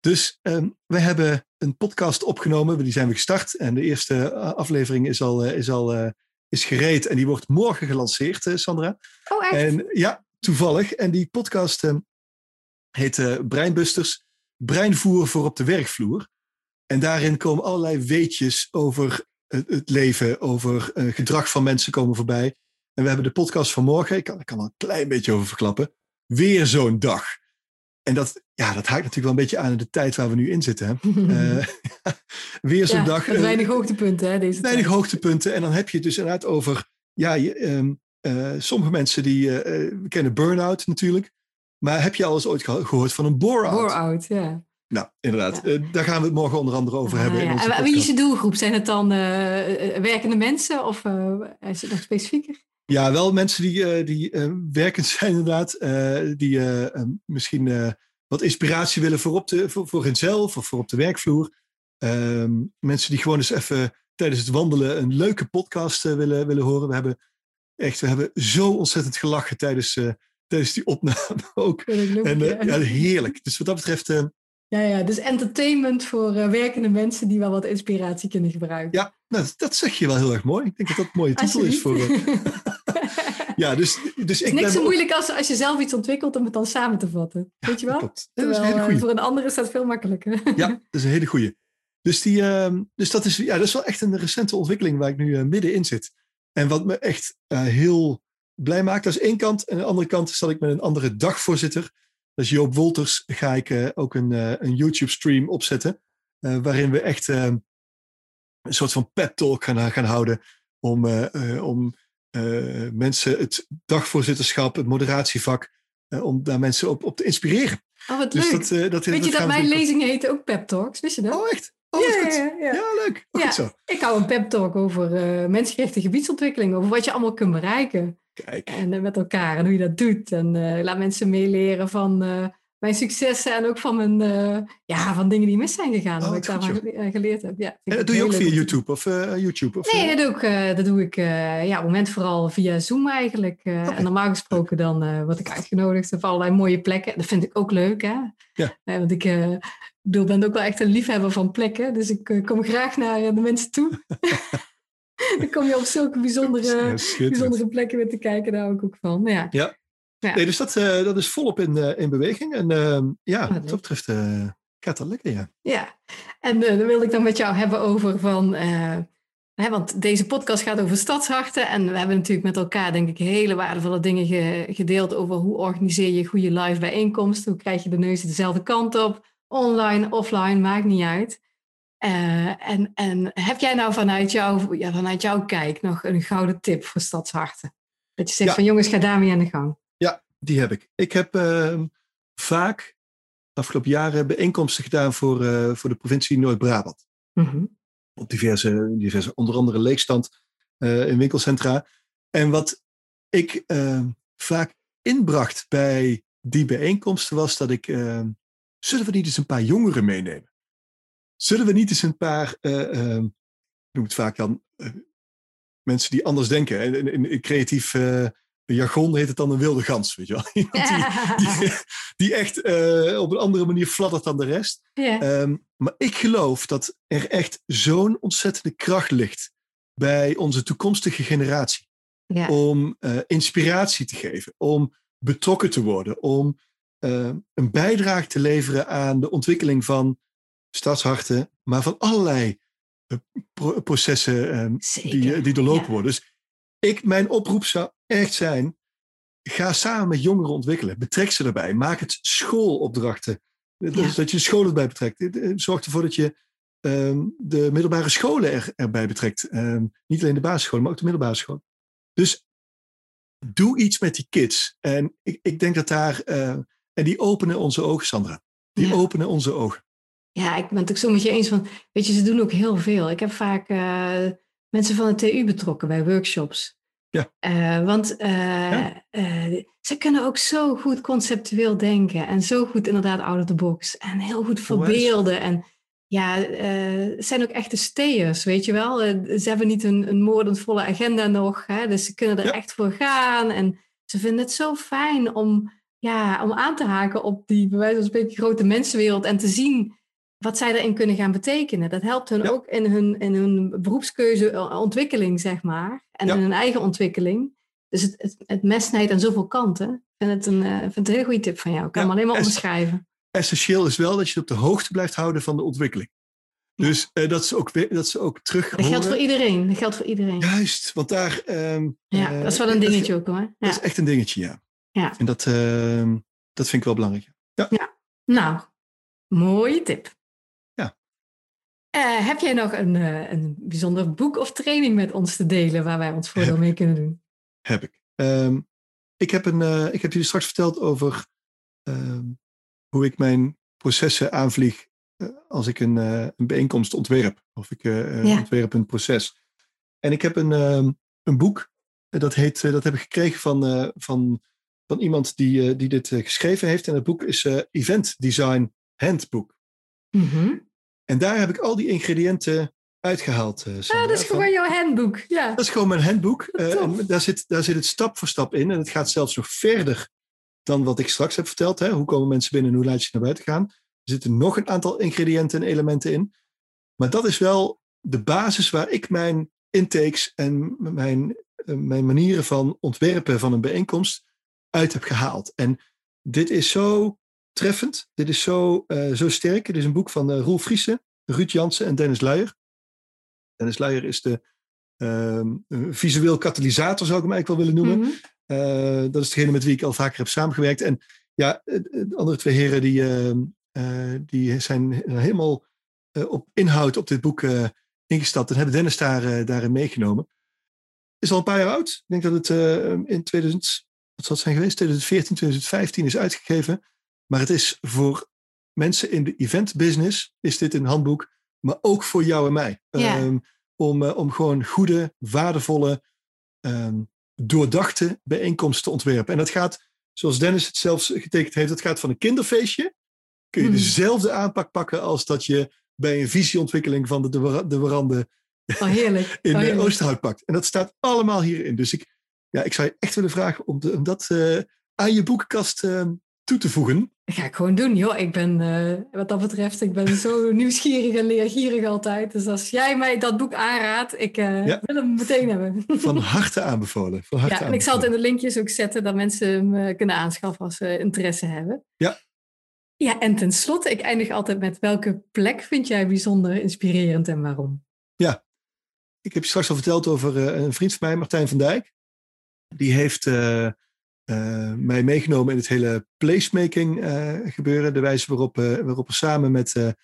Dus um, wij hebben een podcast opgenomen, die zijn we gestart. En de eerste eh, aflevering is al, uh, is al uh, is gereed en die wordt morgen gelanceerd, Sandra. Oh, echt? En ja, toevallig. En die podcast heet Breinbusters, breinvoer voor op de werkvloer. En daarin komen allerlei weetjes over het, het leven, over uh, gedrag van mensen komen voorbij. En we hebben de podcast van morgen, ik kan, ik kan er een klein beetje over verklappen, weer zo'n dag. En dat, ja, dat haakt natuurlijk wel een beetje aan de tijd waar we nu in zitten. uh, weer zo'n ja, dag. weinig hoogtepunten, hè? Deze weinig hoogtepunten. En dan heb je het dus inderdaad over ja, je, um, uh, sommige mensen die uh, kennen burn-out natuurlijk. Maar heb je al eens ooit gehoord van een bore-out? Bore-out, ja. Nou, inderdaad. Ja. Uh, daar gaan we het morgen onder andere over ah, hebben. Ja. En wie is je doelgroep? Zijn het dan werkende mensen of is het nog specifieker? Ja, wel mensen die, die werkend zijn inderdaad. die misschien wat inspiratie willen voor, op de, voor, voor henzelf of voor op de werkvloer. Ehm, mensen die gewoon eens even tijdens het wandelen een leuke podcast willen, willen horen. We hebben Echt, we hebben zo ontzettend gelachen tijdens, tijdens die opname ook. en uh, ja. heerlijk. Dus wat dat betreft. Uh, ja, ja, dus entertainment voor werkende mensen die wel wat inspiratie kunnen gebruiken. Ja, nou, dat zeg je wel heel erg mooi. Ik denk dat dat een mooie titel is voor. ja, dus, dus het is niks zo moeilijk als, als je zelf iets ontwikkelt om het dan samen te vatten. Weet je wel? Klopt. dat is een hele voor een ander is dat veel makkelijker. ja, dat is een hele goeie. Dus, die, uh, dus dat, is, ja, dat is wel echt een recente ontwikkeling waar ik nu uh, middenin zit. En wat me echt uh, heel blij maakt, dat is één kant. En aan de andere kant zal ik met een andere dagvoorzitter, dat is Joop Wolters, ga ik uh, ook een, uh, een YouTube-stream opzetten. waarin we echt een soort van pep talk gaan, gaan houden. Om, om mensen het dagvoorzitterschap, het moderatievak, om daar mensen op, op te inspireren. Oh, wat dus leuk. Dat, dat, Weet je dat mijn lezingen heten ook pep talks? Wist je dat? Oh, echt? Oh, ja, goed. Ja, leuk. Oh, goed zo. Ik hou een pep talk over uh, mensgerichte gebiedsontwikkeling, over wat je allemaal kunt bereiken. Kijk. En uh, met elkaar en hoe je dat doet. En uh, laat mensen meeleren van mijn successen en ook van, mijn, ja, van dingen die mis zijn gegaan. Oh, wat ik daar geleerd heb. Ja, en dat doe je ook via YouTube? Of, YouTube of, nee, dat doe ik, dat doe ik ja, op het moment vooral via Zoom eigenlijk. Okay. En normaal gesproken dan word ik uitgenodigd op allerlei mooie plekken. Dat vind ik ook leuk. Hè? Ja. want ik bedoel, ben ook wel echt een liefhebber van plekken. Dus ik uh, kom graag naar uh, de mensen toe. dan kom je op zulke bijzondere, bijzondere plekken weer te kijken. Daar hou ik ook van. Ja. ja. ja. Nee, dus dat, uh, dat is volop in, in beweging. En ehm, ja, wat dat betreft gaat dat lekker, ja. Ja, en dan wil ik dan met jou hebben over van... Hè, want deze podcast gaat over stadsharten. En we hebben natuurlijk met elkaar, denk ik, hele waardevolle dingen gedeeld over hoe organiseer je goede live bijeenkomsten. Hoe krijg je de neus dezelfde kant op? online, offline, maakt niet uit. Uh, en, en heb jij nou vanuit, jou, ja, vanuit jouw kijk nog een gouden tip voor stadsharten? Dat je zegt van jongens, ga daarmee aan de gang. Ja, die heb ik. Ik heb uh, vaak de afgelopen jaren bijeenkomsten gedaan voor, uh, voor de provincie Noord-Brabant. Mm Op diverse, diverse, onder andere leegstand in winkelcentra. En wat ik ehm, vaak inbracht bij die bijeenkomsten was dat ik ehm, Zullen we niet eens een paar jongeren meenemen? Zullen we niet eens een paar, uh, uh, noem het vaak dan, uh, mensen die anders denken. In, in, in creatief jargon heet het dan een wilde gans, weet je wel. die, die, die, echt op een andere manier fladdert dan de rest. Um, maar ik geloof dat er echt zo'n ontzettende kracht ligt bij onze toekomstige generatie. Ja. Om inspiratie te geven, om betrokken te worden, om een bijdrage te leveren aan de ontwikkeling van stadsharten, maar van allerlei pro processen um, die, die doorlopen ja. worden. Dus ik, mijn oproep zou echt zijn, ga samen met jongeren ontwikkelen. Betrek ze erbij. Maak het schoolopdrachten. Ja. Dus dat je de school erbij betrekt. Zorg ervoor dat je ehm, de middelbare scholen er, erbij betrekt. Ehm, niet alleen de basisscholen, maar ook de middelbare scholen. Dus doe iets met die kids. En ik, ik denk dat daar. eh, en die openen onze ogen, Sandra. Die Ja. openen onze ogen. Ja, ik ben het ook zo met je eens van, weet je, ze doen ook heel veel. Ik heb vaak eh, mensen van de TU betrokken bij workshops. Ja. Eh, want eh, Ja. ze kunnen ook zo goed conceptueel denken en zo goed inderdaad out of the box en heel goed verbeelden. En ja, het zijn ook echte stayers, weet je wel. Ze hebben niet een, een moordend volle agenda nog, hè, dus ze kunnen er Ja. echt voor gaan. En ze vinden het zo fijn om, ja, om aan te haken op die, bij wijze van spreken, grote mensenwereld en te zien wat zij erin kunnen gaan betekenen. Dat helpt hun Ja. ook in hun, in hun beroepskeuze eh, ontwikkeling, zeg maar. En Ja. in hun eigen ontwikkeling. Dus het, het, het mes snijdt aan zoveel kanten. Ik vind het een, vind het een hele goede tip van jou. Ik kan Ja, hem alleen maar onderschrijven. Essentieel is wel dat je op de hoogte blijft houden van de ontwikkeling. Dus eh, dat, ze ook, dat ze ook terug Dat geldt voor iedereen. Dat geldt voor iedereen. Ja, Juist, want daar... ehm, eh, dat is wel een dat- dingetje ook hoor. Dat Ja. is echt een dingetje, ja. Ja. En dat, ehm, dat vind ik wel belangrijk. Nou, mooie tip. Eh, heb jij nog een, eh, een bijzonder boek of training met ons te delen waar wij ons voordeel Heb mee kunnen doen? Heb ik. Ehm, ik, heb een, eh, ik heb jullie straks verteld over ehm, hoe ik mijn processen aanvlieg als ik een, een bijeenkomst ontwerp. Of ik Ja. ontwerp een proces. En ik heb een, ehm, een boek, dat, heet, dat heb ik gekregen van, van, van iemand die, die dit geschreven heeft. En het boek is Event Design Handbook. Mhm. En daar heb ik al die ingrediënten uitgehaald. eh, Ah, dat is van- gewoon jouw handboek. Ja. dat is gewoon mijn handboek. eh, en daar, zit, daar zit het stap voor stap in. En het gaat zelfs nog verder dan wat ik straks heb verteld. Hè? Hoe komen mensen binnen en hoe laat je ze naar buiten gaan. Er zitten nog een aantal ingrediënten en elementen in. Maar dat is wel de basis waar ik mijn intakes en mijn, eh, mijn manieren van ontwerpen van een bijeenkomst uit heb gehaald. En dit is zo treffend. Dit is zo, eh, zo sterk. Het is een boek van eh, Roel Friese, Ruud Jansen en Dennis Luijer. Dennis Luijer is de ehm, visueel katalysator, zou ik hem eigenlijk wel willen noemen. Mhm. Eh, dat is degene met wie ik al vaker heb samengewerkt. En ja, de andere twee heren die, ehm, eh, die zijn helemaal op inhoud op dit boek ingestapt en hebben Dennis daar, daarin meegenomen. Is al een paar jaar oud. Ik denk dat het in 2000, wat zal het zijn geweest? 2014, 2015 is uitgegeven. Maar het is voor mensen in de event business is dit een handboek, maar ook voor jou en mij. Ja. Ehm, om, eh, om gewoon goede, waardevolle, ehm, doordachte bijeenkomsten te ontwerpen. En dat gaat, zoals Dennis het zelfs getekend heeft, dat gaat van een kinderfeestje. Kun je Hmm. dezelfde aanpak pakken als dat je bij een visieontwikkeling van de, de, de verande Oh, heerlijk. in oh, heerlijk. Oosterhout pakt. En dat staat allemaal hierin. Dus ik, ja, ik zou je echt willen vragen om, de- om dat eh, aan je boekenkast eh, toe te voegen. Dat ga ik gewoon doen, joh. Ik ben, eh, wat dat betreft, ik ben zo nieuwsgierig en leergierig altijd. Dus als jij mij dat boek aanraadt, ik eh, Ja. wil hem meteen hebben. Van harte aanbevolen. Van harte Ja, en ik zal het in de linkjes ook zetten, dat mensen hem eh, kunnen aanschaffen als ze interesse hebben. Ja. Ja, en tenslotte, ik eindig altijd met welke plek vind jij bijzonder inspirerend en waarom? Ik heb je straks al verteld over een vriend van mij, Martijn van Dijk. Die heeft eh, mij meegenomen in het hele placemaking eh, gebeuren. De wijze waarop, eh, waarop er samen met,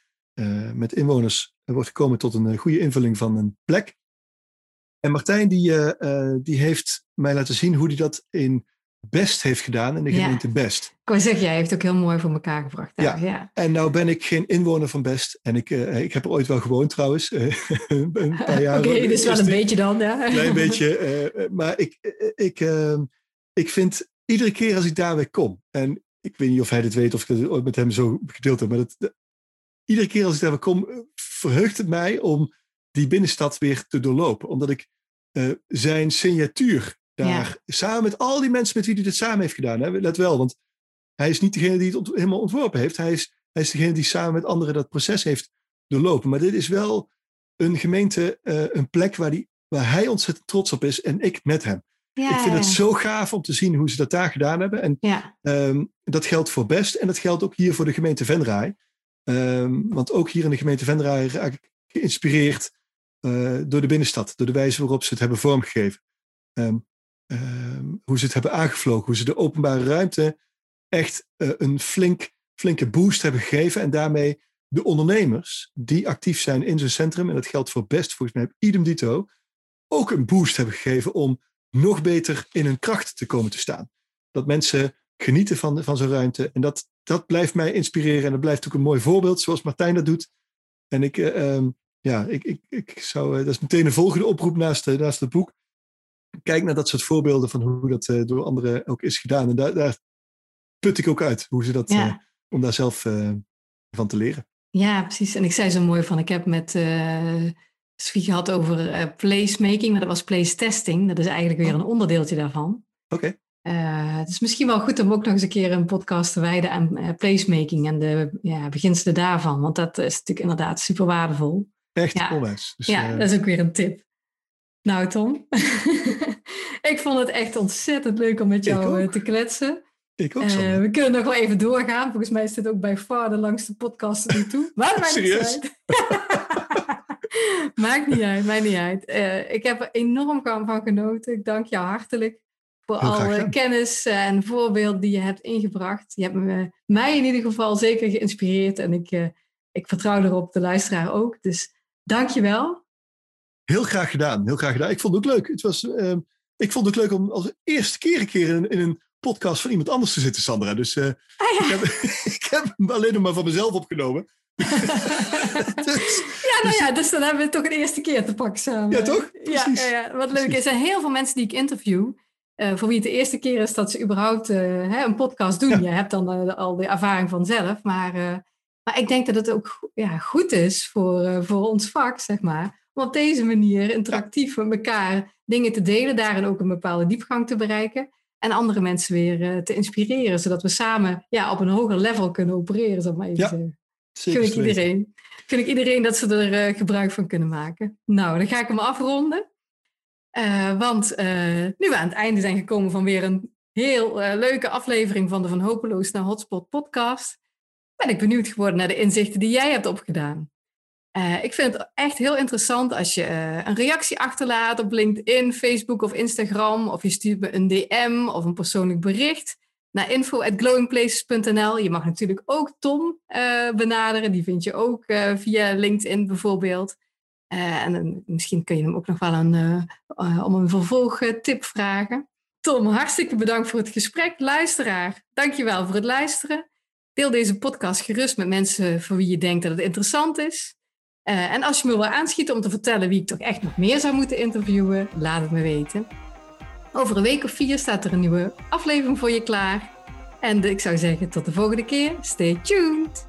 met inwoners wordt gekomen tot een goede invulling van een plek. En Martijn die, die heeft mij laten zien hoe hij dat in Best heeft gedaan, in de Ja. gemeente Best. Ik wou zeggen, jij heeft ook heel mooi voor elkaar gebracht. Daar. Ja. En nou ben ik geen inwoner van Best. En ik, ik heb er ooit wel gewoond trouwens. een paar jaar. Oké, dus wel een beetje dan. Ja. Een klein beetje. maar ik, ik, ik vind iedere keer als ik daar weer kom. En ik weet niet of hij dit weet of ik het ooit met hem zo gedeeld heb. Maar dat, iedere keer als ik daar weer kom, eh, verheugt het mij om die binnenstad weer te doorlopen. Omdat ik eh, zijn signatuur daar, samen met al die mensen met wie hij dit samen heeft gedaan. Hè, let wel, want hij is niet degene die het ont- helemaal ontworpen heeft. Hij is, hij is degene die samen met anderen dat proces heeft doorlopen. Maar dit is wel een gemeente, eh, een plek waar, die, waar hij ontzettend trots op is en ik met hem. Ja, ik vind het zo gaaf om te zien hoe ze dat daar gedaan hebben. En Ja, Ehm, dat geldt voor Best en dat geldt ook hier voor de gemeente Venray. Ehm, want ook hier in de gemeente Venray raak ik geïnspireerd eh, door de binnenstad, door de wijze waarop ze het hebben vormgegeven. Ehm, hoe ze het hebben aangevlogen, hoe ze de openbare ruimte echt eh, een flink, flinke boost hebben gegeven en daarmee de ondernemers die actief zijn in zo'n centrum, en dat geldt voor best volgens mij idem dito, ook een boost hebben gegeven om nog beter in hun kracht te komen te staan. Dat mensen genieten van, van zo'n ruimte. En dat, dat blijft mij inspireren. En dat blijft ook een mooi voorbeeld, zoals Martijn dat doet. En ik, uh, ja, ik, ik, ik zou, uh, dat is meteen een volgende oproep naast, uh, naast het boek. Kijk naar dat soort voorbeelden van hoe dat door anderen ook is gedaan. En daar, daar put ik ook uit, hoe ze dat, ja. om daar zelf van te leren. Ja, precies. En ik zei zo mooi van, ik heb met Sofie gehad over placemaking, maar dat was place testing. Dat is eigenlijk weer een onderdeeltje daarvan. Oké. Uh, het is misschien wel goed om ook nog eens een keer een podcast te wijden aan uh, placemaking en de ja, beginselen daarvan. Want dat is natuurlijk inderdaad super waardevol. Echt ja. onwijs. Dus, ja, uh... dat is ook weer een tip. Nou, Tom, ik vond het echt ontzettend leuk om met jou te kletsen. Ik ook zo. we kunnen nog wel even doorgaan. Volgens mij is dit ook bij far de langste podcast er toe. Maar maakt niet uit. maakt niet uit, maakt niet uit. ik heb er enorm van genoten. Ik dank jou hartelijk voor alle kennis en voorbeelden die je hebt ingebracht. Je hebt me, mij in ieder geval zeker geïnspireerd en ik, uh, ik vertrouw erop, de luisteraar ook. Dus dank je wel. Heel graag gedaan, heel graag gedaan. Ik vond het ook leuk. Het was, uh, ik vond het ook leuk om als eerste keer een keer in, in een podcast van iemand anders te zitten, Sandra. Dus uh, ah, ja. ik, heb, ik heb hem alleen nog maar van mezelf opgenomen. dus, ja, nou dus, ja, dus dan hebben we het toch een eerste keer te pakken samen. Ja, toch? Ja, ja, wat leuk is. Er zijn heel veel mensen die ik interview. Uh, voor wie het de eerste keer is dat ze überhaupt uh, hè, een podcast doen. Ja. Je hebt dan uh, al de ervaring vanzelf. Maar, maar ik denk dat het ook ja, goed is voor, voor ons vak, zeg maar. Om op deze manier interactief met elkaar dingen te delen. Daarin ook een bepaalde diepgang te bereiken. En andere mensen weer te inspireren. Zodat we samen ja, op een hoger level kunnen opereren, zal ik maar even ja, zeggen. Zeker ik iedereen. Vind ik iedereen dat ze er gebruik van kunnen maken. Nou, dan ga ik hem afronden. Uh, want uh, nu we aan het einde zijn gekomen van weer een heel leuke aflevering van de Van Hopeloos naar Hotspot podcast, ben ik benieuwd geworden naar de inzichten die jij hebt opgedaan. ik vind het echt heel interessant als je een reactie achterlaat op LinkedIn, Facebook of Instagram, of je stuurt me een DM of een persoonlijk bericht naar info.glowingplaces.nl. Je mag natuurlijk ook Tom benaderen, die vind je ook via LinkedIn bijvoorbeeld. Uh, en misschien kun je hem ook nog wel een, om een vervolgtip vragen. Tom, hartstikke bedankt voor het gesprek. Luisteraar, dankjewel voor het luisteren. Deel deze podcast gerust met mensen voor wie je denkt dat het interessant is. En als je me wil aanschieten om te vertellen wie ik toch echt nog meer zou moeten interviewen, laat het me weten. Over een week of vier staat er een nieuwe aflevering voor je klaar. En ik zou zeggen, tot de volgende keer. Stay tuned!